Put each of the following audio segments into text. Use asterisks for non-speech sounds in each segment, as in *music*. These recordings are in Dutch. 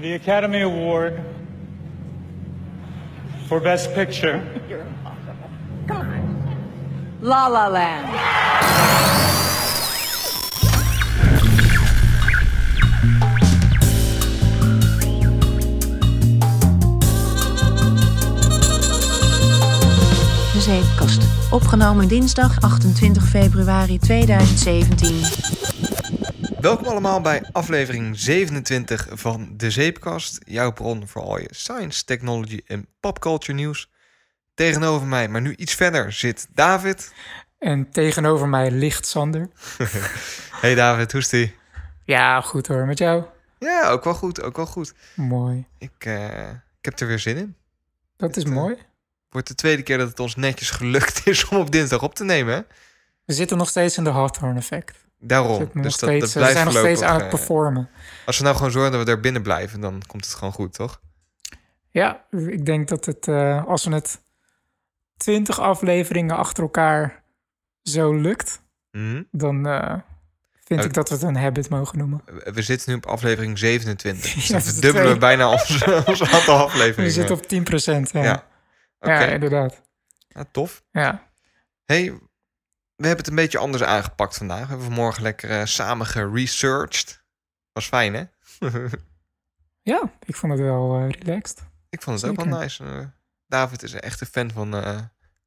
the Academy Award for Best Picture. La La Land. De Zeepkast. Opgenomen dinsdag 28 februari 2017. Welkom allemaal bij aflevering 27 van De Zeepkast. Jouw bron voor al je science, technology en popculture nieuws. Tegenover mij, maar nu iets verder, zit David. En tegenover mij ligt Sander. *laughs* Hey David, hoe is die? Ja, goed hoor. Met jou? Ja, ook wel goed, ook wel goed. Mooi. Ik, eh, ik heb er weer zin in. Dat is Het, eh, mooi. Wordt de tweede keer dat het ons netjes gelukt *laughs* is om op dinsdag op te nemen. hè? We zitten nog steeds in de Hawthorne effect. Daarom. Dus dat, steeds, dat we zijn nog steeds aan het eh, performen. Als we nou gewoon zorgen dat we er binnen blijven, dan komt het gewoon goed, toch? Ja, ik denk dat het, eh, als we het 20 afleveringen achter elkaar zo lukt, Mhm. dan eh, vind ik dat we het een habit mogen noemen. We zitten nu op aflevering 27. *laughs* Dus Ja, verdubbelen we bijna ons, *laughs* *laughs* ons aantal afleveringen. We zitten op 10%. Ja, Ja. ja. Oké, inderdaad. Ja, tof. Ja. hey, we hebben het een beetje anders aangepakt vandaag. We hebben vanmorgen lekker eh, samen geresearched. Was fijn, hè? *laughs* ja, ik vond het wel eh, relaxed. Ik vond het ook wel nice. Eh, David is echt een fan van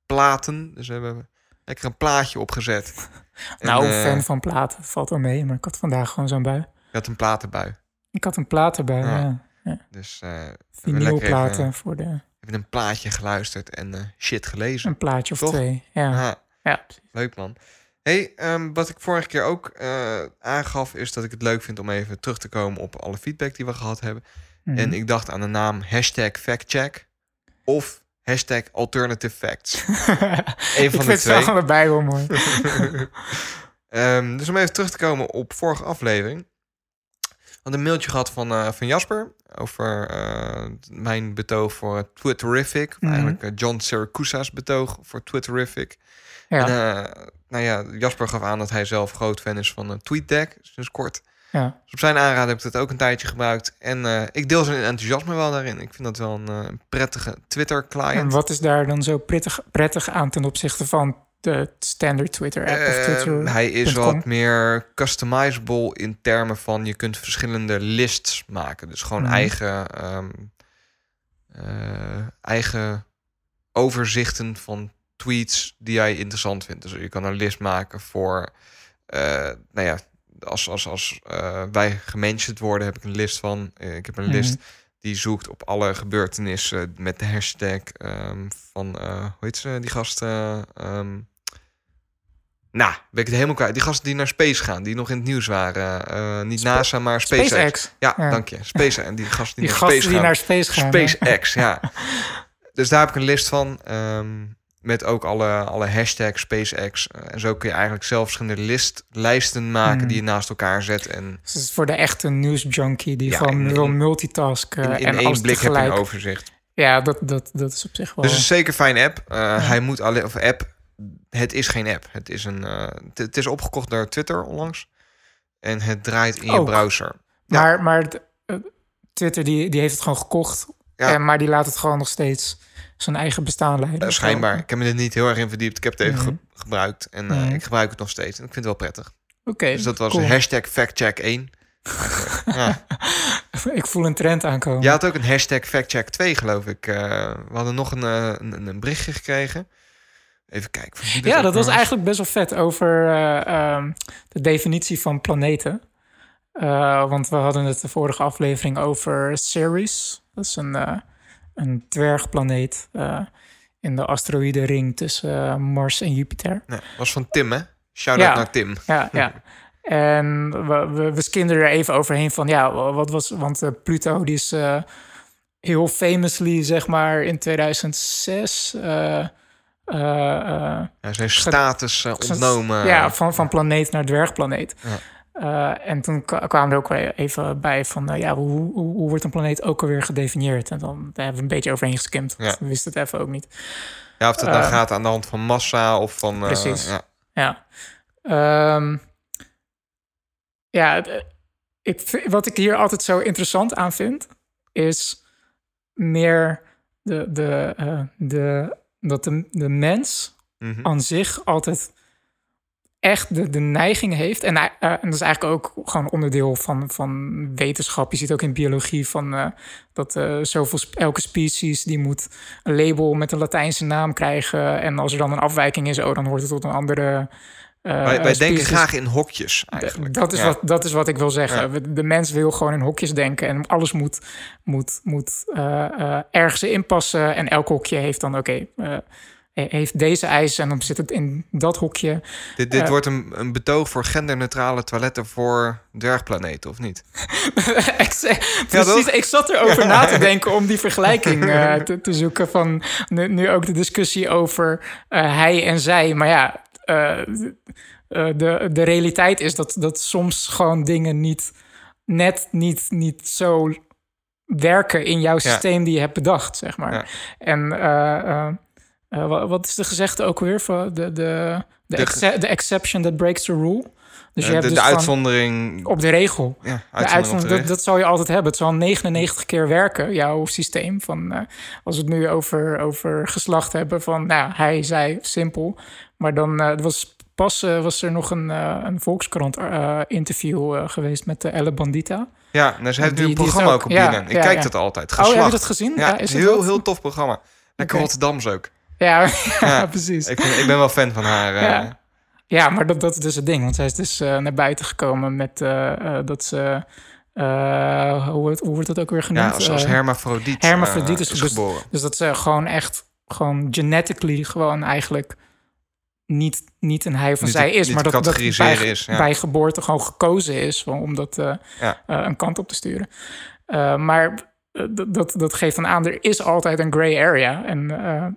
platen. Dus we hebben lekker een plaatje opgezet. *laughs* Nou, fan van platen valt wel mee, maar ik had vandaag gewoon zo'n bui. Je had een platenbui. Ik had een plaat erbij, Ja. ja. Dus we hebben lekker Vinylplaten even, voor de, even een plaatje geluisterd en shit gelezen. een plaatje of Toch? twee. Ja, Aha. Ja. precies. Leuk man. hey, ehm, wat ik vorige keer ook eh, aangaf, is dat ik het leuk vind om even terug te komen op alle feedback die we gehad hebben. Mhm. En ik dacht aan de naam hashtag factcheck of hashtag alternative facts. Eén *laughs* ik van vind de het twee. wel allebei wel mooi. Ehm, dus om even terug te komen op vorige aflevering. Hadden een mailtje gehad van, eh, van Jasper over eh, mijn betoog voor Twitterific. Mhm. Eigenlijk eh, John Siracusa's betoog voor Twitterific. Ja, En, nou ja, Jasper gaf aan dat hij zelf groot fan is van TweetDeck, sinds kort. ja. Dus op zijn aanraden heb ik dat ook een tijdje gebruikt. En ik deel zijn enthousiasme wel daarin. Ik vind dat wel een, een prettige Twitter-client. En wat is daar dan zo prettig, prettig aan ten opzichte van de standard Twitter-app of Eh, Twitter? hij is wat meer customizable in termen van je kunt verschillende lists maken. Dus gewoon Mhm. eigen, ehm, eh, eigen overzichten van tweets die jij interessant vindt. Dus je kan een list maken voor, eh, nou ja, als, als, als eh, wij gementiond worden, heb ik een list van. ik heb een Mhm. list die zoekt op alle gebeurtenissen met de hashtag ehm, van, hoe heet ze, die gasten? ehm nou, ben ik het helemaal kwijt. Die gasten die naar space gaan, die nog in het nieuws waren. eh, niet NASA, maar SpaceX. SpaceX. Ja, Ja. dank je. SpaceX. En die gasten die, Die naar gasten space die gaan. naar space gaan. SpaceX, ja. *laughs* Dus daar heb ik een list van. ehm, met ook alle, alle hashtags SpaceX. Eh, en zo kun je eigenlijk zelf verschillende list, lijsten maken Hmm. die je naast elkaar zet. En Dus het is voor de echte nieuwsjunkie die Ja, gewoon in- wil multitasken. in, in en één blik heb je tegelijk. een overzicht. Ja, dat, dat, dat is op zich wel... Dus is zeker een fijne app. Eh, Hij moet alleen, of app, het is geen app. Het is, een, eh, het- is opgekocht door Twitter onlangs. En het draait in je browser. ja. Maar, maar de- eh, Twitter die, die heeft het gewoon gekocht. Ja. En, maar die laat het gewoon nog steeds zijn eigen bestaan leiden. Eh, schijnbaar. Ik heb me er niet heel erg in verdiept. Ik heb het even Mhm. ge- gebruikt. En Mhm. ik gebruik het nog steeds. En ik vind het wel prettig. Oké, Dus dat was cool. hashtag factcheck 1. *laughs* ja. Ik voel een trend aankomen. Je had ook een hashtag factcheck 2, geloof ik. We hadden nog een, een, een berichtje gekregen. Even kijken. Ja, dat was eigenlijk best wel vet over eh, ehm, de definitie van planeten. Eh, want we hadden het de vorige aflevering over Ceres. Dat is een, eh, een dwergplaneet in de asteroïdenring tussen Mars en Jupiter. Nee, was van Tim, hè? Shout-out Ja. naar Tim. Ja, ja. *laughs* En we, we, we er even overheen van, ja, wat was... Want Pluto, die is heel famously, zeg maar, in 2006... eh, Ja, zijn status eh, ontnomen. ja, van, van planeet naar dwergplaneet. Ja. En toen kwa- kwamen er ook even bij van... eh, ja, hoe, hoe, hoe wordt een planeet ook alweer gedefinieerd? En dan daar hebben we een beetje overheen geskimd. Ja. We wisten het even ook niet. Ja, of dat nou Eh, gaat aan de hand van massa of van... Precies. ja. Ja. Ehm, ja, het, ik, wat ik hier altijd zo interessant aan vind... is meer de, de, de, dat de, de mens Mhm. aan zich altijd echt de, de neiging heeft. En, eh, en dat is eigenlijk ook gewoon onderdeel van, van wetenschap. Je ziet ook in biologie van eh, dat eh, zoveel, sp- elke species die moet een label met een Latijnse naam krijgen. En als er dan een afwijking is, oh, dan hoort het tot een andere. Eh, wij wij denken graag in hokjes eigenlijk. Dat is, Ja. wat, dat is wat ik wil zeggen. Ja. De mens wil gewoon in hokjes denken en alles moet, moet, moet eh, eh, ergens inpassen. En elk hokje heeft dan, oké, heeft deze eisen en dan zit het in dat hokje. Dit, dit wordt een, een betoog voor genderneutrale toiletten voor dwergplaneten, of niet? *laughs* precies, ik zat *laughs* erover na te denken om die vergelijking *laughs* te, te zoeken. Van nu, nu ook de discussie over hij en zij. Maar ja, eh, eh, de, de realiteit is dat, dat soms gewoon dingen niet net niet, niet zo werken in jouw systeem die je hebt bedacht, zeg maar. Ja. En wa- wat is de gezegde ook weer? Van de, de, de, De- exce- de exception that breaks the rule. Dus je hebt de, dus de uitzondering... op de regel. ja, De uitzondering de uitzondering, dat, dat zal je altijd hebben. Het zal 99 keer werken, jouw systeem. Van, als we het nu over, over geslacht hebben, van nou, hij zei simpel. Maar dan er was pas eh, was er nog een, eh, een Volkskrant-interview geweest met Elle Bandita. Ja, nou, ze heeft nu een programma ook- op ja, binnen. Ik ja, kijk ja. dat altijd. Oh, Geslacht. heb je dat gezien? Ja, is heel, dat? heel tof programma. Lekker Oké. Rotterdams ook. Ja, *laughs* *laughs* precies. Ik, vind, ik ben wel fan van haar. Ja. Maar dat, dat is dus het ding. Want zij is dus naar buiten gekomen met dat ze... hoe, wordt, hoe wordt dat ook weer genoemd? ja, als, als hermafrodiet, hermafrodiet is is dus- geboren. Dus dat ze gewoon echt, gewoon genetically gewoon eigenlijk niet, niet een hij of een Niet zij is. maar dat, dat bij, is, ja. bij geboorte gewoon gekozen is om, om dat eh, Ja. eh, een kant op te sturen. Eh, maar dat, dat, geeft dan aan, er is altijd een gray area. En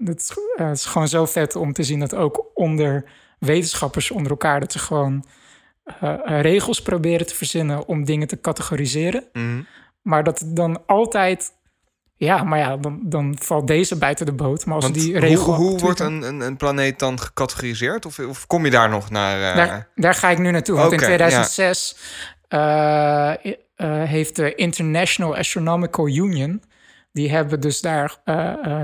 het, is, gewoon zo vet om te zien dat ook onder wetenschappers onder elkaar... dat ze gewoon regels proberen te verzinnen om dingen te categoriseren. Mhm. Maar dat het dan altijd... Ja, maar ja, dan, dan valt deze buiten de boot. Maar als Want die regel... hoe, hoe wordt een, een, een planeet dan gecategoriseerd? Of, of kom je daar nog naar? eh, Daar, daar ga ik nu naartoe. Want in 2006 eh, eh, heeft de International Astronomical Union... die hebben dus daar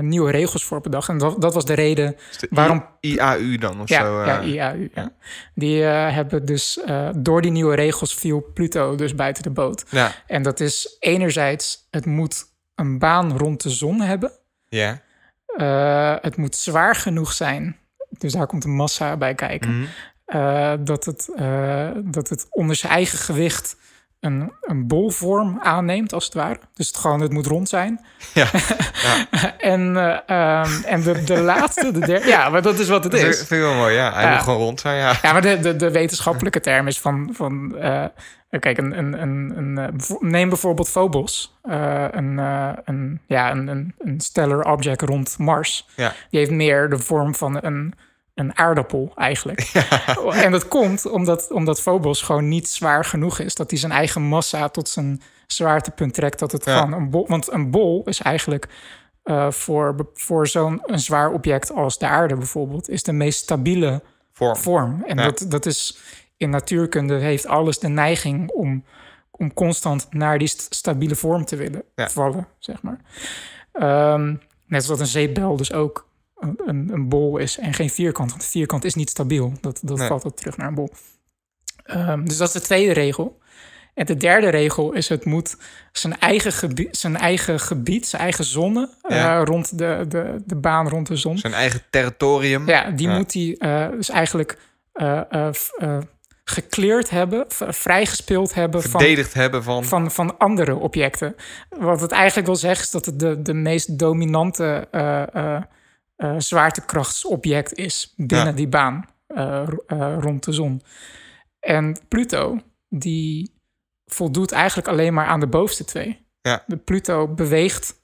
nieuwe regels voor bedacht. En dat, dat was de reden de waarom... IAU dan of Ja, zo? ja, IAU. Ja. Die hebben dus door die nieuwe regels viel Pluto dus buiten de boot. ja. En dat is enerzijds, het moet een baan rond de zon hebben. Ja. Eh, het moet zwaar genoeg zijn. Dus daar komt de massa bij kijken. Mhm. Eh, dat, het, eh, dat het onder zijn eigen gewicht een, een bolvorm aanneemt, als het ware. Dus het, gewoon, het moet rond zijn. Ja. *laughs* en eh, ehm, en de, de laatste, de derde... Ja, maar dat is wat het Dat is. vind ik wel mooi, ja. Hij Ja. moet gewoon rond zijn, ja. Ja, maar de, de, de wetenschappelijke term is van... van kijk, een, een, een, een, eh, neem bijvoorbeeld Phobos. Eh, een, eh, een, ja, een, een, een stellar object rond Mars. Ja. Die heeft meer de vorm van een, een aardappel eigenlijk. En dat komt omdat, omdat Phobos gewoon niet zwaar genoeg is. Dat hij zijn eigen massa tot zijn zwaartepunt trekt. Dat het Ja. gewoon een bol... Want een bol is eigenlijk... eh, voor, voor zo'n zwaar object als de aarde bijvoorbeeld... is de meest stabiele Vorm. vorm. En dat, dat is in natuurkunde heeft alles de neiging om, om constant naar die st- stabiele vorm te willen Ja. vallen, zeg maar. Ehm, net zoals een zeepbel dus ook een, een, een bol is en geen vierkant. Want een vierkant is niet stabiel. Dat, dat Nee. valt ook terug naar een bol. Ehm, dus dat is de tweede regel. En de derde regel is: het moet zijn eigen, gebied, zijn eigen gebied, zijn eigen zonne Ja. eh, rond de, de, de baan rond de zon. Zijn eigen territorium. Ja, die Ja. moet hij eh, dus eigenlijk eh gecleared hebben, vrijgespeeld hebben van, Verdedigd hebben van... van, van andere objecten. Wat het eigenlijk wil zeggen is dat het de, de meest dominante eh, eh, eh, zwaartekrachtsobject is binnen Ja. die baan ro- rond de zon. En Pluto, die voldoet eigenlijk alleen maar aan de bovenste twee. Ja. De Pluto beweegt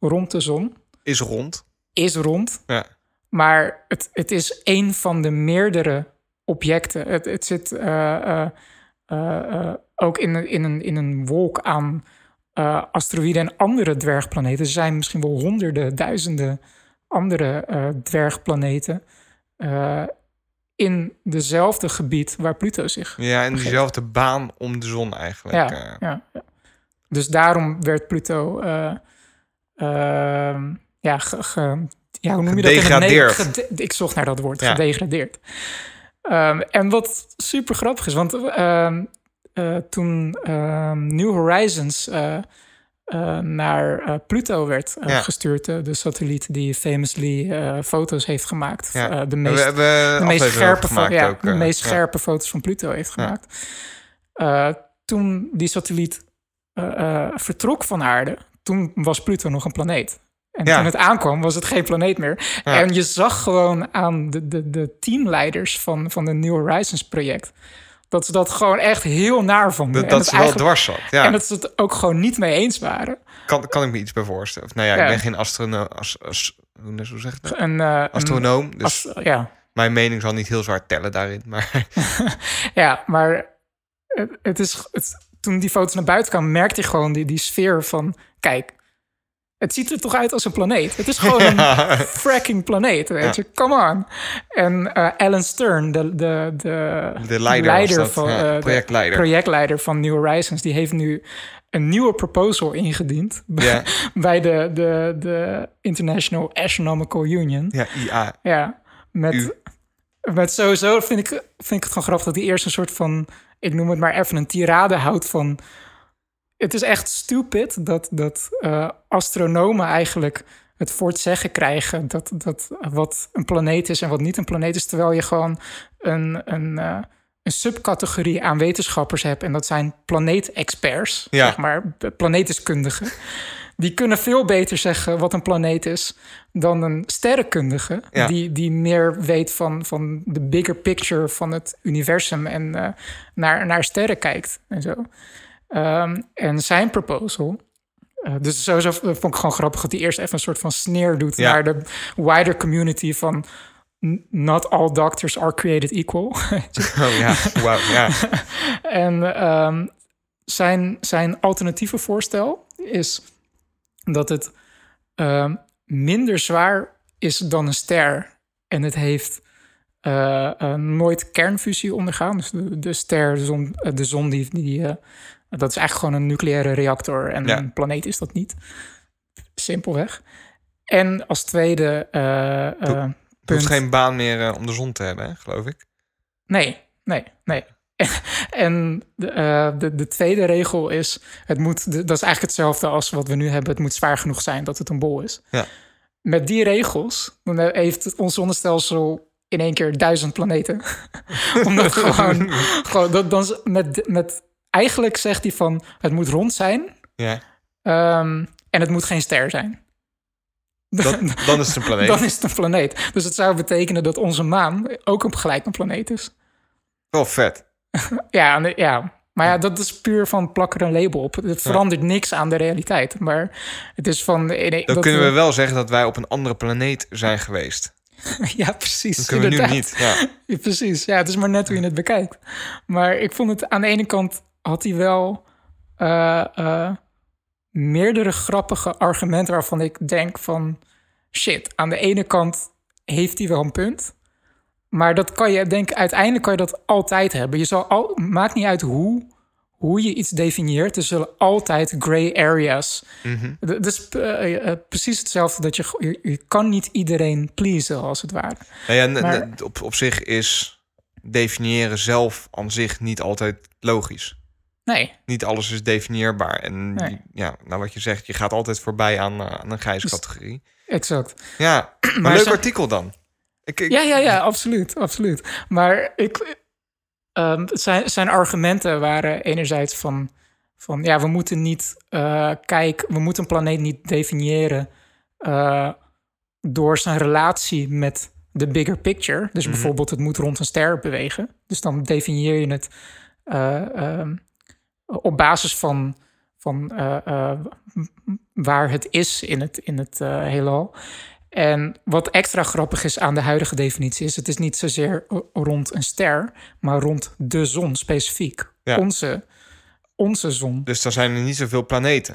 rond de zon, Is rond. is rond, Ja. maar het, het is een van de meerdere objecten. Het, het zit eh, eh, eh, ook in, een- in, een, in een wolk aan asteroïden en andere dwergplaneten. Er zijn misschien wel honderden, duizenden andere dwergplaneten. in dezelfde gebied waar Pluto zich. Ja, in diezelfde baan om de zon eigenlijk. Ja, ja, ja. dus daarom werd Pluto... ehm, ja, ge- ge- ja, hoe noem je dat? Gedegradeerd. Gede- ik zocht naar dat woord, Ja. gedegradeerd. Ehm, en wat super grappig is, want ehm, eh, toen ehm, New Horizons eh, eh, naar Pluto werd Ja. gestuurd, de satelliet die famously foto's heeft gemaakt. Ja. De we meest, de meest scherpe, over gemaakt fo- ja, ook. de meest scherpe foto's van Pluto heeft gemaakt. Toen die satelliet vertrok van aarde, toen was Pluto nog een planeet. En Ja. toen het aankwam, was het geen planeet meer. Ja. En je zag gewoon aan de, de, de teamleiders van, van de New Horizons project... dat ze dat gewoon echt heel naar vonden. Dat, En dat ze wel dwars zat. Ja, En dat ze het ook gewoon niet mee eens waren. kan, kan ik me iets bij voorstellen. Of, nou ja, ik ben geen astronoom. As, as, hoe hoe zeg je dat? Een, een- Astronoom. Dus ja. mijn mening zal niet heel zwaar tellen daarin. Maar *laughs* ja, maar het, het is, het, toen die foto's naar buiten kwamen, merkte je gewoon die, die sfeer van... Kijk, het ziet er toch uit als een planeet? Het is *laughs* gewoon een fracking planeet, weet je? Come on. En eh, Alan Stern, de, de, de, De leider dat, van, ja, eh, de projectleider. projectleider van New Horizons... die heeft nu een nieuwe proposal ingediend... *laughs* bij de, de, de International Astronomical Union. ja, IA. Ja, met, U. met sowieso vind ik, vind ik het gewoon grappig dat hij eerst een soort van, ik noem het maar even een tirade houdt van. Het is echt stupid dat, dat eh, astronomen eigenlijk het voor het zeggen krijgen dat, dat wat een planeet is en wat niet een planeet is, terwijl je gewoon een, een, eh, een subcategorie aan wetenschappers hebt en dat zijn planeetexperts, Ja. zeg maar, planeetdeskundigen. Die kunnen veel beter zeggen wat een planeet is dan een sterrenkundige. Ja. Die, die meer weet van, van de bigger picture van het universum en eh, naar, naar sterren kijkt en zo. Ehm, en zijn proposal. eh, dus sowieso vond ik gewoon grappig dat hij eerst even een soort van sneer doet Ja. naar de wider community van. "N- Not all doctors are created equal. *laughs* Oh ja, wauw, ja. *laughs* En ehm, zijn, zijn alternatieve voorstel is dat het ehm, minder zwaar is dan een ster. En het heeft eh, eh, nooit kernfusie ondergaan. Dus de, de ster, de zon, eh, de zon die, die eh, dat is eigenlijk gewoon een nucleaire reactor. En Ja. een planeet is dat niet. Simpelweg. En als tweede Je hoeft punt... geen baan meer eh, om de zon te hebben, hè, geloof ik. Nee, nee, nee. *laughs* En de, de, de tweede regel is: het moet, dat is eigenlijk hetzelfde als wat we nu hebben. Het moet zwaar genoeg zijn dat het een bol is. Ja. Met die regels dan heeft ons zonnestelsel in één keer duizend planeten. *laughs* Omdat *laughs* gewoon, gewoon dat, dan met, met, eigenlijk zegt hij van: het moet rond zijn Ja, ehm, en het moet geen ster zijn. dan, *laughs* dan is het een planeet. Dan is het een planeet. Dus het zou betekenen dat onze maan ook een gelijk een planeet is. Wel vet. *laughs* Ja, ja. Maar ja, dat is puur van plak er een label op. Het verandert niks aan de realiteit. Maar het is van... nee, Dan dat kunnen we wel zeggen dat wij op een andere planeet zijn geweest. *laughs* Ja, precies. Dat kunnen we nu niet. Ja. Ja, precies. Ja, het is maar net hoe je het bekijkt. Maar ik vond het aan de ene kant had hij wel eh, eh, meerdere grappige argumenten waarvan ik denk van shit. Aan de ene kant heeft hij wel een punt. Maar dat kan je, denk ik, uiteindelijk kan je dat altijd hebben. Je zal al, maakt niet uit hoe, hoe je iets definieert. Er zullen altijd gray areas. Dat is eh, precies hetzelfde dat je, je, je kan niet iedereen pleasen, als het ware. Nou ja, Maar- op, op zich is definiëren zelf aan zich niet altijd logisch. Nee, Niet alles is definieerbaar. En Nee. ja, nou wat je zegt, je gaat altijd voorbij aan, eh, aan een grijze categorie. exact. Ja, *clears throat* maar, Maar leuk zijn- artikel dan. Ik, ik, Ja, ja, ja, absoluut, absoluut. Maar ik, ehm, zijn, zijn argumenten waren enerzijds van, van ja, we moeten niet eh kijken, we moeten een planeet niet definiëren eh, door zijn relatie met de bigger picture. Dus Mhm. bijvoorbeeld, het moet rond een ster bewegen. Dus dan definieer je het eh, ehm, op basis van, van eh, eh, waar het is in het, in het eh, heelal. En wat extra grappig is aan de huidige definitie is... het is niet zozeer rond een ster, maar rond de zon specifiek. Ja. Onze, onze zon. Dus dan zijn er niet zoveel planeten.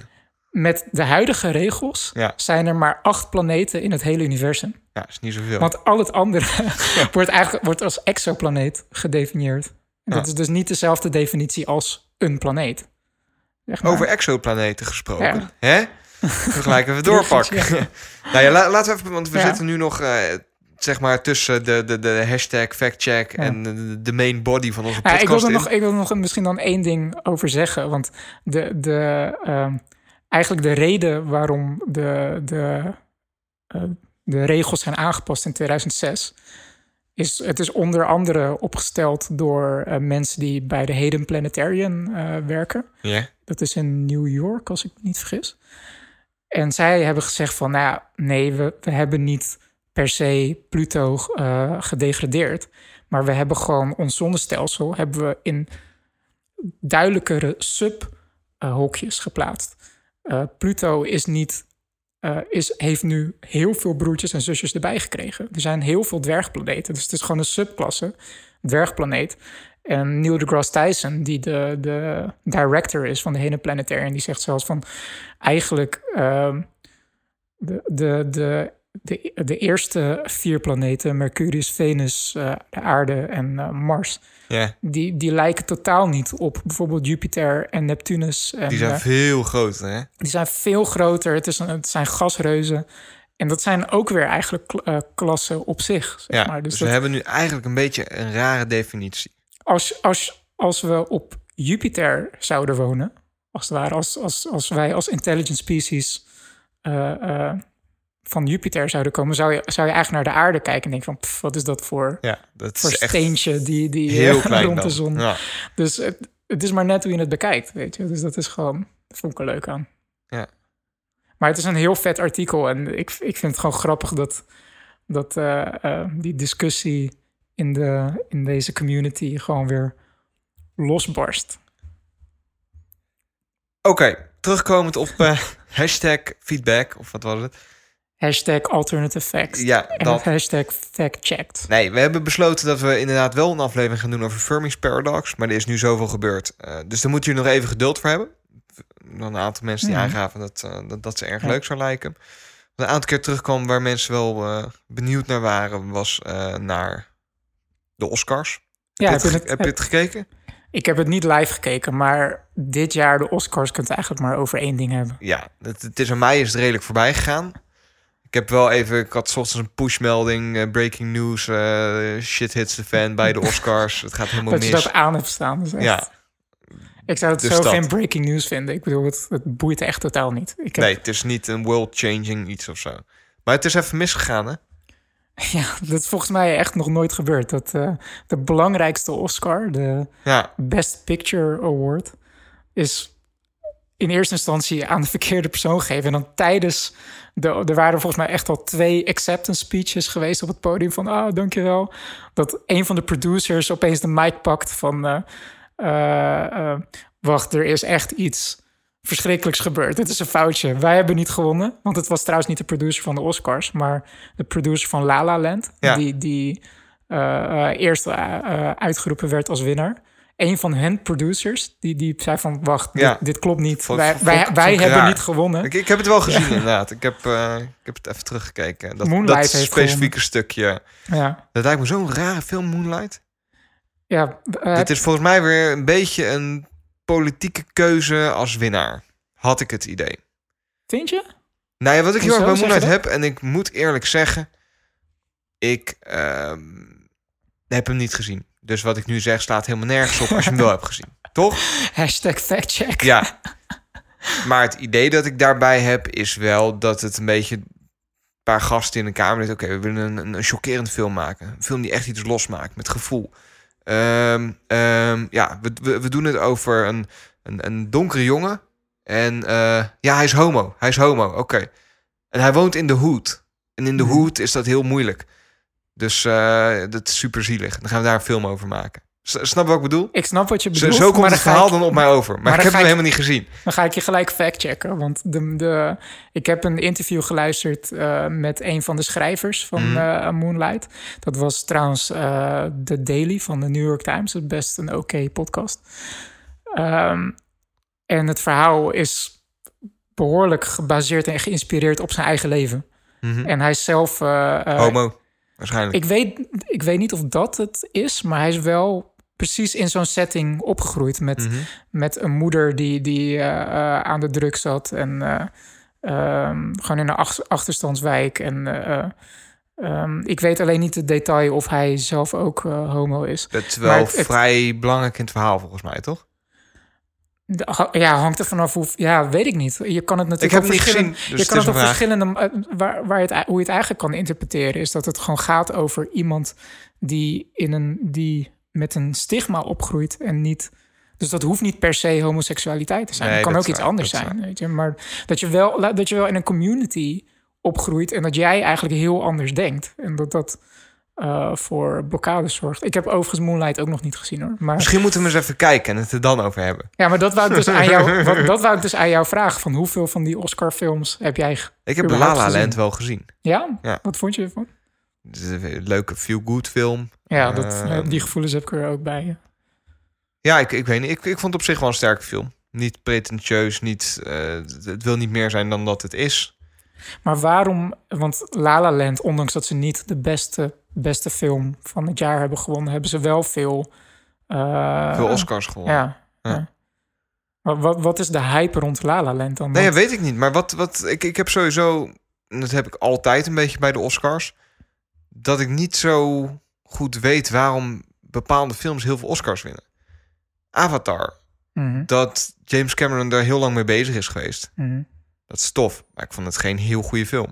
Met de huidige regels Ja. zijn er maar acht planeten in het hele universum. Ja, is niet zoveel. Want al het andere *laughs* wordt eigenlijk wordt als exoplaneet gedefinieerd. En dat is dus niet dezelfde definitie als een planeet. Zeg maar. Over exoplaneten gesproken. Ja. Hè? We gelijk even *laughs* doorpakken. *laughs* nou ja, la- laten we even, want we Ja. zitten nu nog eh, zeg maar tussen de, de, de hashtag factcheck Ja. en de, de main body van onze Ja, podcast. ik wil er in. nog, ik wil nog misschien dan één ding over zeggen. Want de, de, ehm, eigenlijk de reden waarom de, de, eh, de regels zijn aangepast in 2006... is het is onder andere opgesteld door eh, mensen die bij de Hayden Planetarium eh, werken. Ja. Dat is in New York, als ik me niet vergis. En zij hebben gezegd van, nou ja, nee, we, we hebben niet per se Pluto eh, gedegradeerd. Maar we hebben gewoon ons zonnestelsel hebben we in duidelijkere subhokjes geplaatst. Pluto is niet, eh, is, heeft nu heel veel broertjes en zusjes erbij gekregen. Er zijn heel veel dwergplaneten, dus het is gewoon een subklasse, dwergplaneet. En Neil deGrasse Tyson, die de, de director is van de hele Planetarium, die zegt zelfs van eigenlijk ehm, de, de, de, de, de eerste vier planeten, Mercurius, Venus, eh, de Aarde en eh, Mars, die, die lijken totaal niet op bijvoorbeeld Jupiter en Neptunus. En, die zijn eh, veel groter, hè? die zijn veel groter. Het, is een, het zijn gasreuzen. En dat zijn ook weer eigenlijk kl- klassen op zich. Zeg Ja, maar. dus, Dus we hebben nu eigenlijk een beetje een rare definitie. als, als, als we op Jupiter zouden wonen, als het ware, als, als, als wij als intelligent species van Jupiter zouden komen, zou je, zou je eigenlijk naar de aarde kijken en denken van, pff, wat is dat voor, Ja, dat voor is echt steentje die, die *laughs* heel eh, *laughs* klein rond de zon. Ja. Dus het, het is maar net hoe je het bekijkt, weet je. Dus dat is gewoon, dat vond ik er leuk aan. Ja. Maar het is een heel vet artikel en ik, ik vind het gewoon grappig dat, dat eh, eh, die discussie in, de, in deze community gewoon weer losbarst. Oké, terugkomend op *laughs* hashtag feedback, of wat was het? Hashtag alternative facts. Ja, en dat. het hashtag fact-checked. Nee, we hebben besloten dat we inderdaad wel een aflevering gaan doen over Fermi's Paradox. Maar er is nu zoveel gebeurd. Eh, dus daar moet je nog even geduld voor hebben. Dan een aantal mensen die aangaven dat, eh, dat, dat ze erg Ja. leuk zou lijken. Wat een aantal keer terugkwam waar mensen wel eh, benieuwd naar waren, was naar de Oscars. Ja, heb, je het, heb het, je het gekeken? ik heb het niet live gekeken, maar dit jaar de Oscars kunt eigenlijk maar over één ding hebben. Ja, het, het is aan mij is het redelijk voorbij gegaan. Ik heb wel even, ik had ochtends een pushmelding, eh, breaking news, eh, shit hits the fan bij de Oscars. het gaat helemaal Dat je mis. dat aan hebt staan. echt- Ja, Ik zou het Dus zo dat. geen breaking news vinden. Ik bedoel, het, het boeit echt totaal niet. Ik heb, nee, het is niet een world-changing iets of zo. Maar het is even misgegaan, hè? *laughs* Ja, dat is volgens mij echt nog nooit gebeurd. Dat eh, de belangrijkste Oscar, de Ja, Best Picture Award, is in eerste instantie aan de verkeerde persoon gegeven. En dan tijdens de, er waren volgens mij echt al twee acceptance speeches geweest op het podium van, ah, dankjewel. Dat een van de producers opeens de mic pakt van, eh, eh, eh, wacht, er is echt iets verschrikkelijks gebeurd. Het is een foutje. Wij hebben niet gewonnen, want het was trouwens niet de producer van de Oscars, maar de producer van La La Land, Ja. die, die eh, eerst uitgeroepen werd als winnaar. Een van hun producers, die, die zei van... wacht, Ja. dit, dit klopt niet. Vond- wij vond- wij, hebben raar. niet gewonnen. ik, ik heb het wel gezien inderdaad. Ik heb, eh, ik heb het even teruggekeken. Dat, Moonlight dat specifieke stukje. Ja, Dat lijkt me zo'n rare film, Moonlight. ja eh, Het is volgens mij weer een beetje een politieke keuze als winnaar. Had ik het idee. vind je? Nou ja, wat ik heel erg bij Moonlight heb... en ik moet eerlijk zeggen... ik ehm, heb hem niet gezien. Dus wat ik nu zeg slaat helemaal nergens op... als je hem wel *laughs* hebt gezien. Toch? Hashtag factcheck. Ja. Maar het idee dat ik daarbij heb is wel dat het een beetje een paar gasten in een kamer zitten. Oké, we willen een, een, chockerende film maken. Een film die echt iets losmaakt met gevoel. Ehm, ehm, ja, we, we, we doen het over een, een, een donkere jongen. En eh, ja, hij is homo. Hij is homo, oké. En hij woont in de hood. En in de Mhm. hood is dat heel moeilijk. Dus eh, dat is super zielig. Dan gaan we daar een film over maken. Snap wat ik bedoel? Ik snap wat je bedoelt. zo komt maar het verhaal ik- dan op mij over. Maar, maar ik heb hem ik- helemaal niet gezien. Dan ga ik je gelijk factchecken. Want de, de, ik heb een interview geluisterd eh, met een van de schrijvers van Mhm. eh, Moonlight. Dat was trouwens eh The Daily van de New York Times. Dat is best een oké podcast. Ehm, en het verhaal is behoorlijk gebaseerd en geïnspireerd op zijn eigen leven. Mhm. En hij is zelf... Homo, waarschijnlijk. ik weet, ik weet niet of dat het is, maar hij is wel precies in zo'n setting opgegroeid met, Mhm. met een moeder die, die eh, eh, aan de druk zat en eh, ehm, gewoon in een ach- achterstandswijk. En eh, eh, em, ik weet alleen niet het detail of hij zelf ook homo is. Dat is wel het- vrij belangrijk in het verhaal, volgens mij, toch? De- Ja, hangt er vanaf hoe. Ja, weet ik niet. Je kan het natuurlijk Ik heb op het niet verschillen- gezien, dus je kan het op verschillende. eh, Waar, waar je het, hoe je het eigenlijk kan interpreteren, is dat het gewoon gaat over iemand die, in een, die met een stigma opgroeit en niet. Dus dat hoeft niet per se homoseksualiteit te zijn. Nee, het kan ook iets anders zijn. Weet je? Maar dat je, wel, dat je wel in een community opgroeit en dat jij eigenlijk heel anders denkt. En dat dat eh, voor blokkades zorgt. Ik heb overigens Moonlight ook nog niet gezien hoor. Maar Misschien moeten we eens even kijken en het er dan over hebben. ja, maar dat wou ik dus aan jou, *laughs* wat, dat wou ik dus aan jou vragen. Van hoeveel van die Oscar-films heb jij? Ik heb La La. Land wel gezien. Ja? Ja. Wat vond je ervan? Een leuke feel-good film. Ja, dat, Ehm. eh, die gevoelens heb ik er ook bij. ja. Ja, ik, ik weet niet. Ik, ik vond het op zich wel een sterke film. Niet pretentieus, niet, eh, het wil niet meer zijn dan dat het is. Maar waarom? Want La La Land, ondanks dat ze niet de beste, beste film van het jaar hebben gewonnen, hebben ze wel veel. eh, Veel Oscars gewonnen. Ja. Ja. ja. Wat, wat, is de hype rond La La Land dan? Nee, ja, Want- weet ik niet. Maar wat, wat ik, ik heb sowieso, dat heb ik altijd een beetje bij de Oscars, dat ik niet zo goed weet waarom bepaalde films heel veel Oscars winnen. Avatar, Mhm, dat James Cameron daar heel lang mee bezig is geweest. mhm. Dat is tof, maar ik vond het geen heel goede film.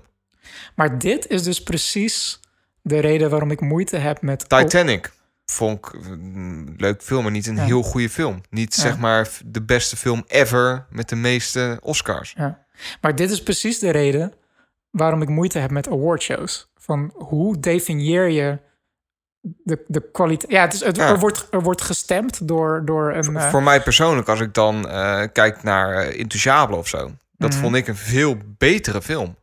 Maar dit is dus precies de reden waarom ik moeite heb met. Titanic vond ik een leuk film, maar niet een Ja. heel goede film. Niet Ja. zeg maar de beste film ever met de meeste Oscars. Ja. Maar dit is precies de reden waarom ik moeite heb met awardshows. Van hoe definieer je de, de kwaliteit? Ja, het is, het, Ja. Er, wordt, er wordt gestemd door, door een... eh, Voor mij persoonlijk, als ik dan eh, kijk naar uh, Intouchable of zo, dat Mhm. vond ik een veel betere film.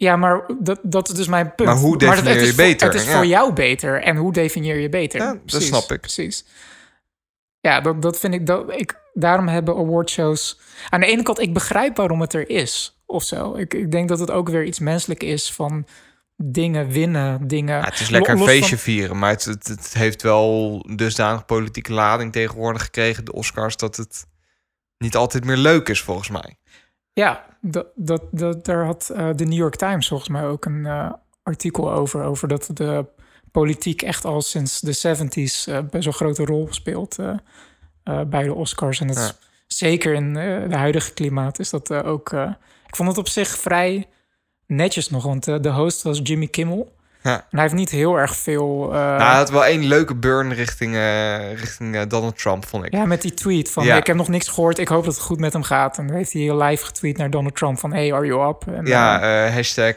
Ja, maar dat, dat is dus mijn punt. Maar hoe definieer het je voor- beter? Het is Ja. voor jou beter. En hoe definieer je beter? Ja, dat snap ik. Precies. Ja, dat, dat vind ik, dat, ik... Daarom hebben awardshows... Aan de ene kant, ik begrijp waarom het er is. Of zo. Ik, ik denk dat het ook weer iets menselijk is van dingen winnen, dingen... Ja, het is lekker een Los van- feestje vieren, maar het, het, het heeft wel dusdanig politieke lading tegenwoordig gekregen, de Oscars, dat het niet altijd meer leuk is volgens mij. Ja, dat, dat, dat, daar had eh, de New York Times volgens mij ook een eh, artikel over. Over dat de politiek echt al sinds de 70s eh, best wel een grote rol speelt bij de Oscars. En dat is zeker in de huidige klimaat is dat ook. ik vond het op zich vrij netjes nog, want de host was Jimmy Kimmel. Ja. En hij heeft niet heel erg veel. eh, nou, hij had wel één leuke burn richting, eh, richting eh, Donald Trump, vond ik. ja, met die tweet van Ja. ik heb nog niks gehoord, ik hoop dat het goed met hem gaat. En dan heeft hij heel live getweet naar Donald Trump van hey, are you up? En, Ja, hashtag,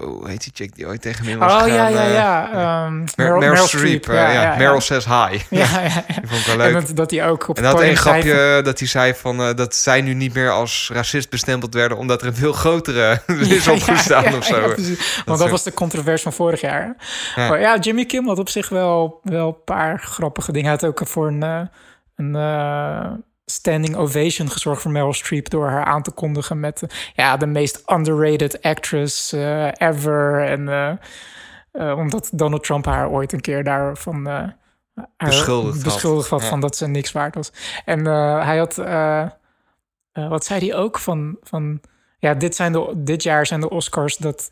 hoe heet die chick die ooit tegen me was Oh gegaan? ja, ja, ja. Mer- Meryl, Meryl, Streep. eh, ja, Meryl says hi. *laughs* Ja, ja, ja. Die vond ik wel En leuk. dat, dat hij ook op En dat één grapje dat hij zei van dat zij nu niet meer als racist bestempeld werden omdat er een veel grotere *laughs* is opgestaan Ja, ja, of zo. ja. Want dat was de controverse van vorig jaar. Ja. Maar ja, Jimmy Kim had op zich wel, wel een paar grappige dingen. Hij had ook voor een, eh, een eh, standing ovation gezorgd voor Meryl Streep... door haar aan te kondigen met eh, ja, de meest underrated actress ever. En omdat Donald Trump haar ooit een keer daarvan... Beschuldigd had. beschuldigd had Ja. van dat ze niks waard was. En hij had... wat zei hij ook van... van ja, dit, zijn de, dit jaar zijn de Oscars dat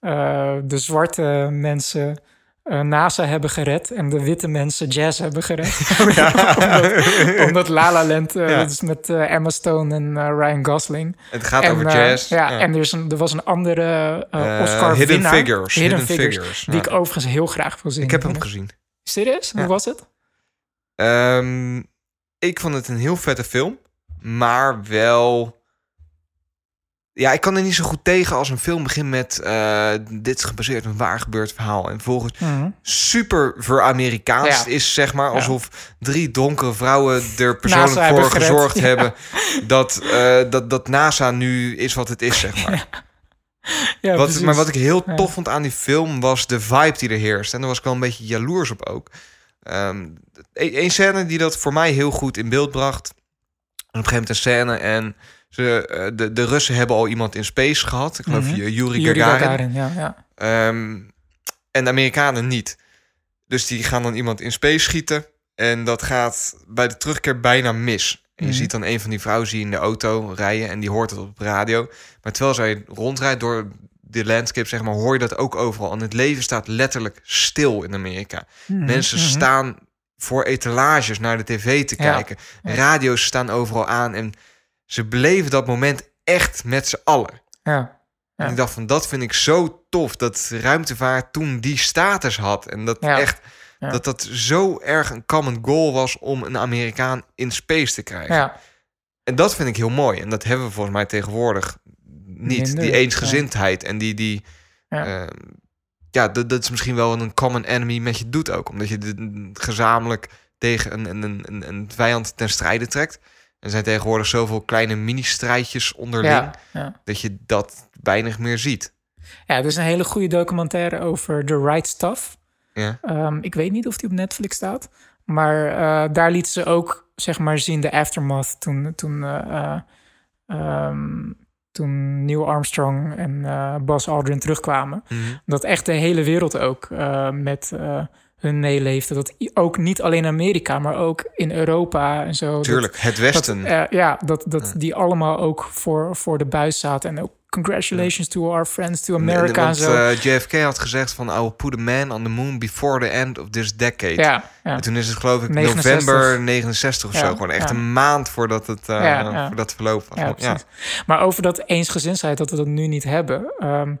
eh, de zwarte mensen eh, NASA hebben gered en de witte mensen jazz hebben gered. *laughs* *laughs* omdat, omdat La La Land, Ja. dat is met Emma Stone en Ryan Gosling. Het gaat en, over jazz. ja, en er, is een, er was een andere Oscar Hidden winnaar. Figures. Hidden, Hidden Figures. Figures, Die ik overigens heel graag wil zien. ik heb hem gezien. Serieus? Hoe was het? Ehm, ik vond het een heel vette film, maar wel. Ja, ik kan er niet zo goed tegen als een film begint met eh, dit is gebaseerd op een waar gebeurd verhaal en volgens Mhm. super ver-Amerikaans Ja. is, zeg maar. Ja. Alsof drie donkere vrouwen er persoonlijk NASA voor gezorgd Ja. hebben dat, eh, dat, dat NASA nu is wat het is, zeg maar. *laughs* Ja, wat, precies. maar wat ik heel tof vond aan die film was de vibe die er heerst. En daar was ik wel een beetje jaloers op ook. Ehm een, een scène die dat voor mij heel goed in beeld bracht. Op een gegeven moment een scène en ze, eh, de, de Russen hebben al iemand in space gehad. Ik geloof Mhm. je Yuri, Yuri Gagarin. Gagarin, ja, ja. Ehm, en de Amerikanen niet. Dus die gaan dan iemand in space schieten. En dat gaat bij de terugkeer bijna mis. En je Mhm. ziet dan een van die vrouwen zie je in de auto rijden. En die hoort het op de radio. Maar terwijl zij rondrijdt door de landscape, zeg maar, hoor je dat ook overal. En het leven staat letterlijk stil in Amerika. Mhm, Mensen mhm. staan voor etalages naar de tv te Ja. kijken. Radio's staan overal aan. En ze beleven dat moment echt met z'n allen. Ja. Ja. En ik dacht van, dat vind ik zo tof. Dat ruimtevaart toen die status had. En dat Ja. echt... Ja. Dat dat zo erg een common goal was om een Amerikaan in space te krijgen. ja. En dat vind ik heel mooi. En dat hebben we volgens mij tegenwoordig niet. Minder, die eensgezindheid en die... die Ja. ja, ja dat, dat is misschien wel een common enemy met je doet ook. Omdat je de, gezamenlijk tegen een, een, een, een vijand ten strijde trekt. Er zijn tegenwoordig zoveel kleine mini-strijdjes onderling... Ja. Ja. dat je dat weinig meer ziet. ja, er is een hele goede documentaire over The Right Stuff. Ja, Ehm, ik weet niet of die op Netflix staat. Maar eh, daar liet ze ook, zeg maar, zien de aftermath toen, toen, eh, eh, ehm, toen Neil Armstrong en eh Buzz Aldrin terugkwamen. Mhm. Dat echt de hele wereld ook met hun meeleefde. Dat ook niet alleen Amerika, maar ook in Europa en zo. Dat- tuurlijk. Het Dat, Westen. eh, ja, dat, dat die allemaal ook voor, voor de buis zaten. En ook congratulations to our friends to America en Want, zo. eh, JFK had gezegd van... I will put a man on the moon before the end of this decade. ja, ja. En toen is het geloof ik 69. november 69 of Ja, zo. Gewoon echt een maand voordat het, ja. voordat het verloop was. Maar over dat eensgezinsheid, dat we dat nu niet hebben. ehm,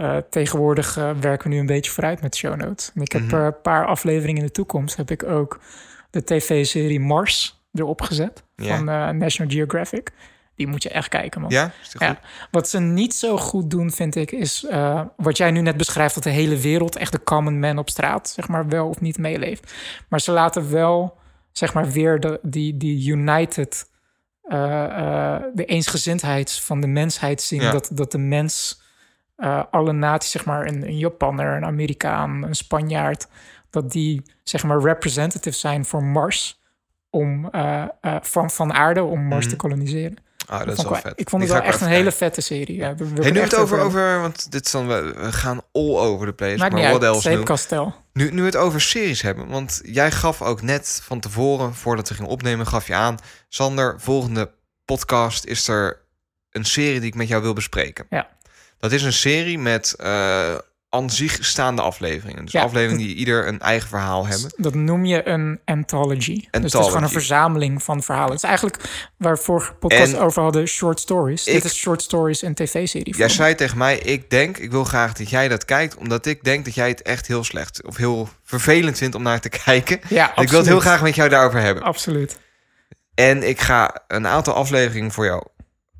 eh, tegenwoordig eh, werken we nu een beetje vooruit met show notes. En ik heb Mhm. eh, een paar afleveringen in de toekomst. Heb ik ook de tv-serie Mars erop gezet. Van National Geographic. Die moet je echt kijken, man. Ja, is? Ja. Wat ze niet zo goed doen, vind ik, is wat jij nu net beschrijft: dat de hele wereld, echt de common man op straat, zeg maar, wel of niet meeleeft. Maar ze laten wel, zeg maar, weer de, die, die united, de eensgezindheid van de mensheid zien. Ja. Dat, dat de mens, eh, alle naties, zeg maar, een, een Japanner, een Amerikaan, een Spanjaard, dat die, zeg maar, representatives zijn voor Mars. Om, eh, eh, van, van aarde om Mars Mhm. te koloniseren. Ah, dat is ik wel wel- vet. Ik vond Die het wel ik echt een hele vette serie. Ja, ik Hey, nu het over, over, want dit dan, we, we gaan all over the place. Maakt maar niet what uit, else nu? nu? Het over series hebben, want jij gaf ook net van tevoren, voordat we gingen opnemen, gaf je aan, Sander, volgende podcast is er een serie die ik met jou wil bespreken. Ja. Dat is een serie met eh aan zich staande afleveringen. Dus Ja. afleveringen die ieder een eigen verhaal hebben. Dat noem je een anthology. Dus het is gewoon een verzameling van verhalen. Het is eigenlijk waar we vorige podcast En over hadden, short stories. ik- Dit is short stories en tv-serie. Jij zei tegen mij, ik denk, ik wil graag dat jij dat kijkt, omdat ik denk dat jij het echt heel slecht of heel vervelend vindt om naar te kijken. Ja, Ik wil het heel absoluut. graag met jou daarover hebben. Absoluut. En ik ga een aantal afleveringen voor jou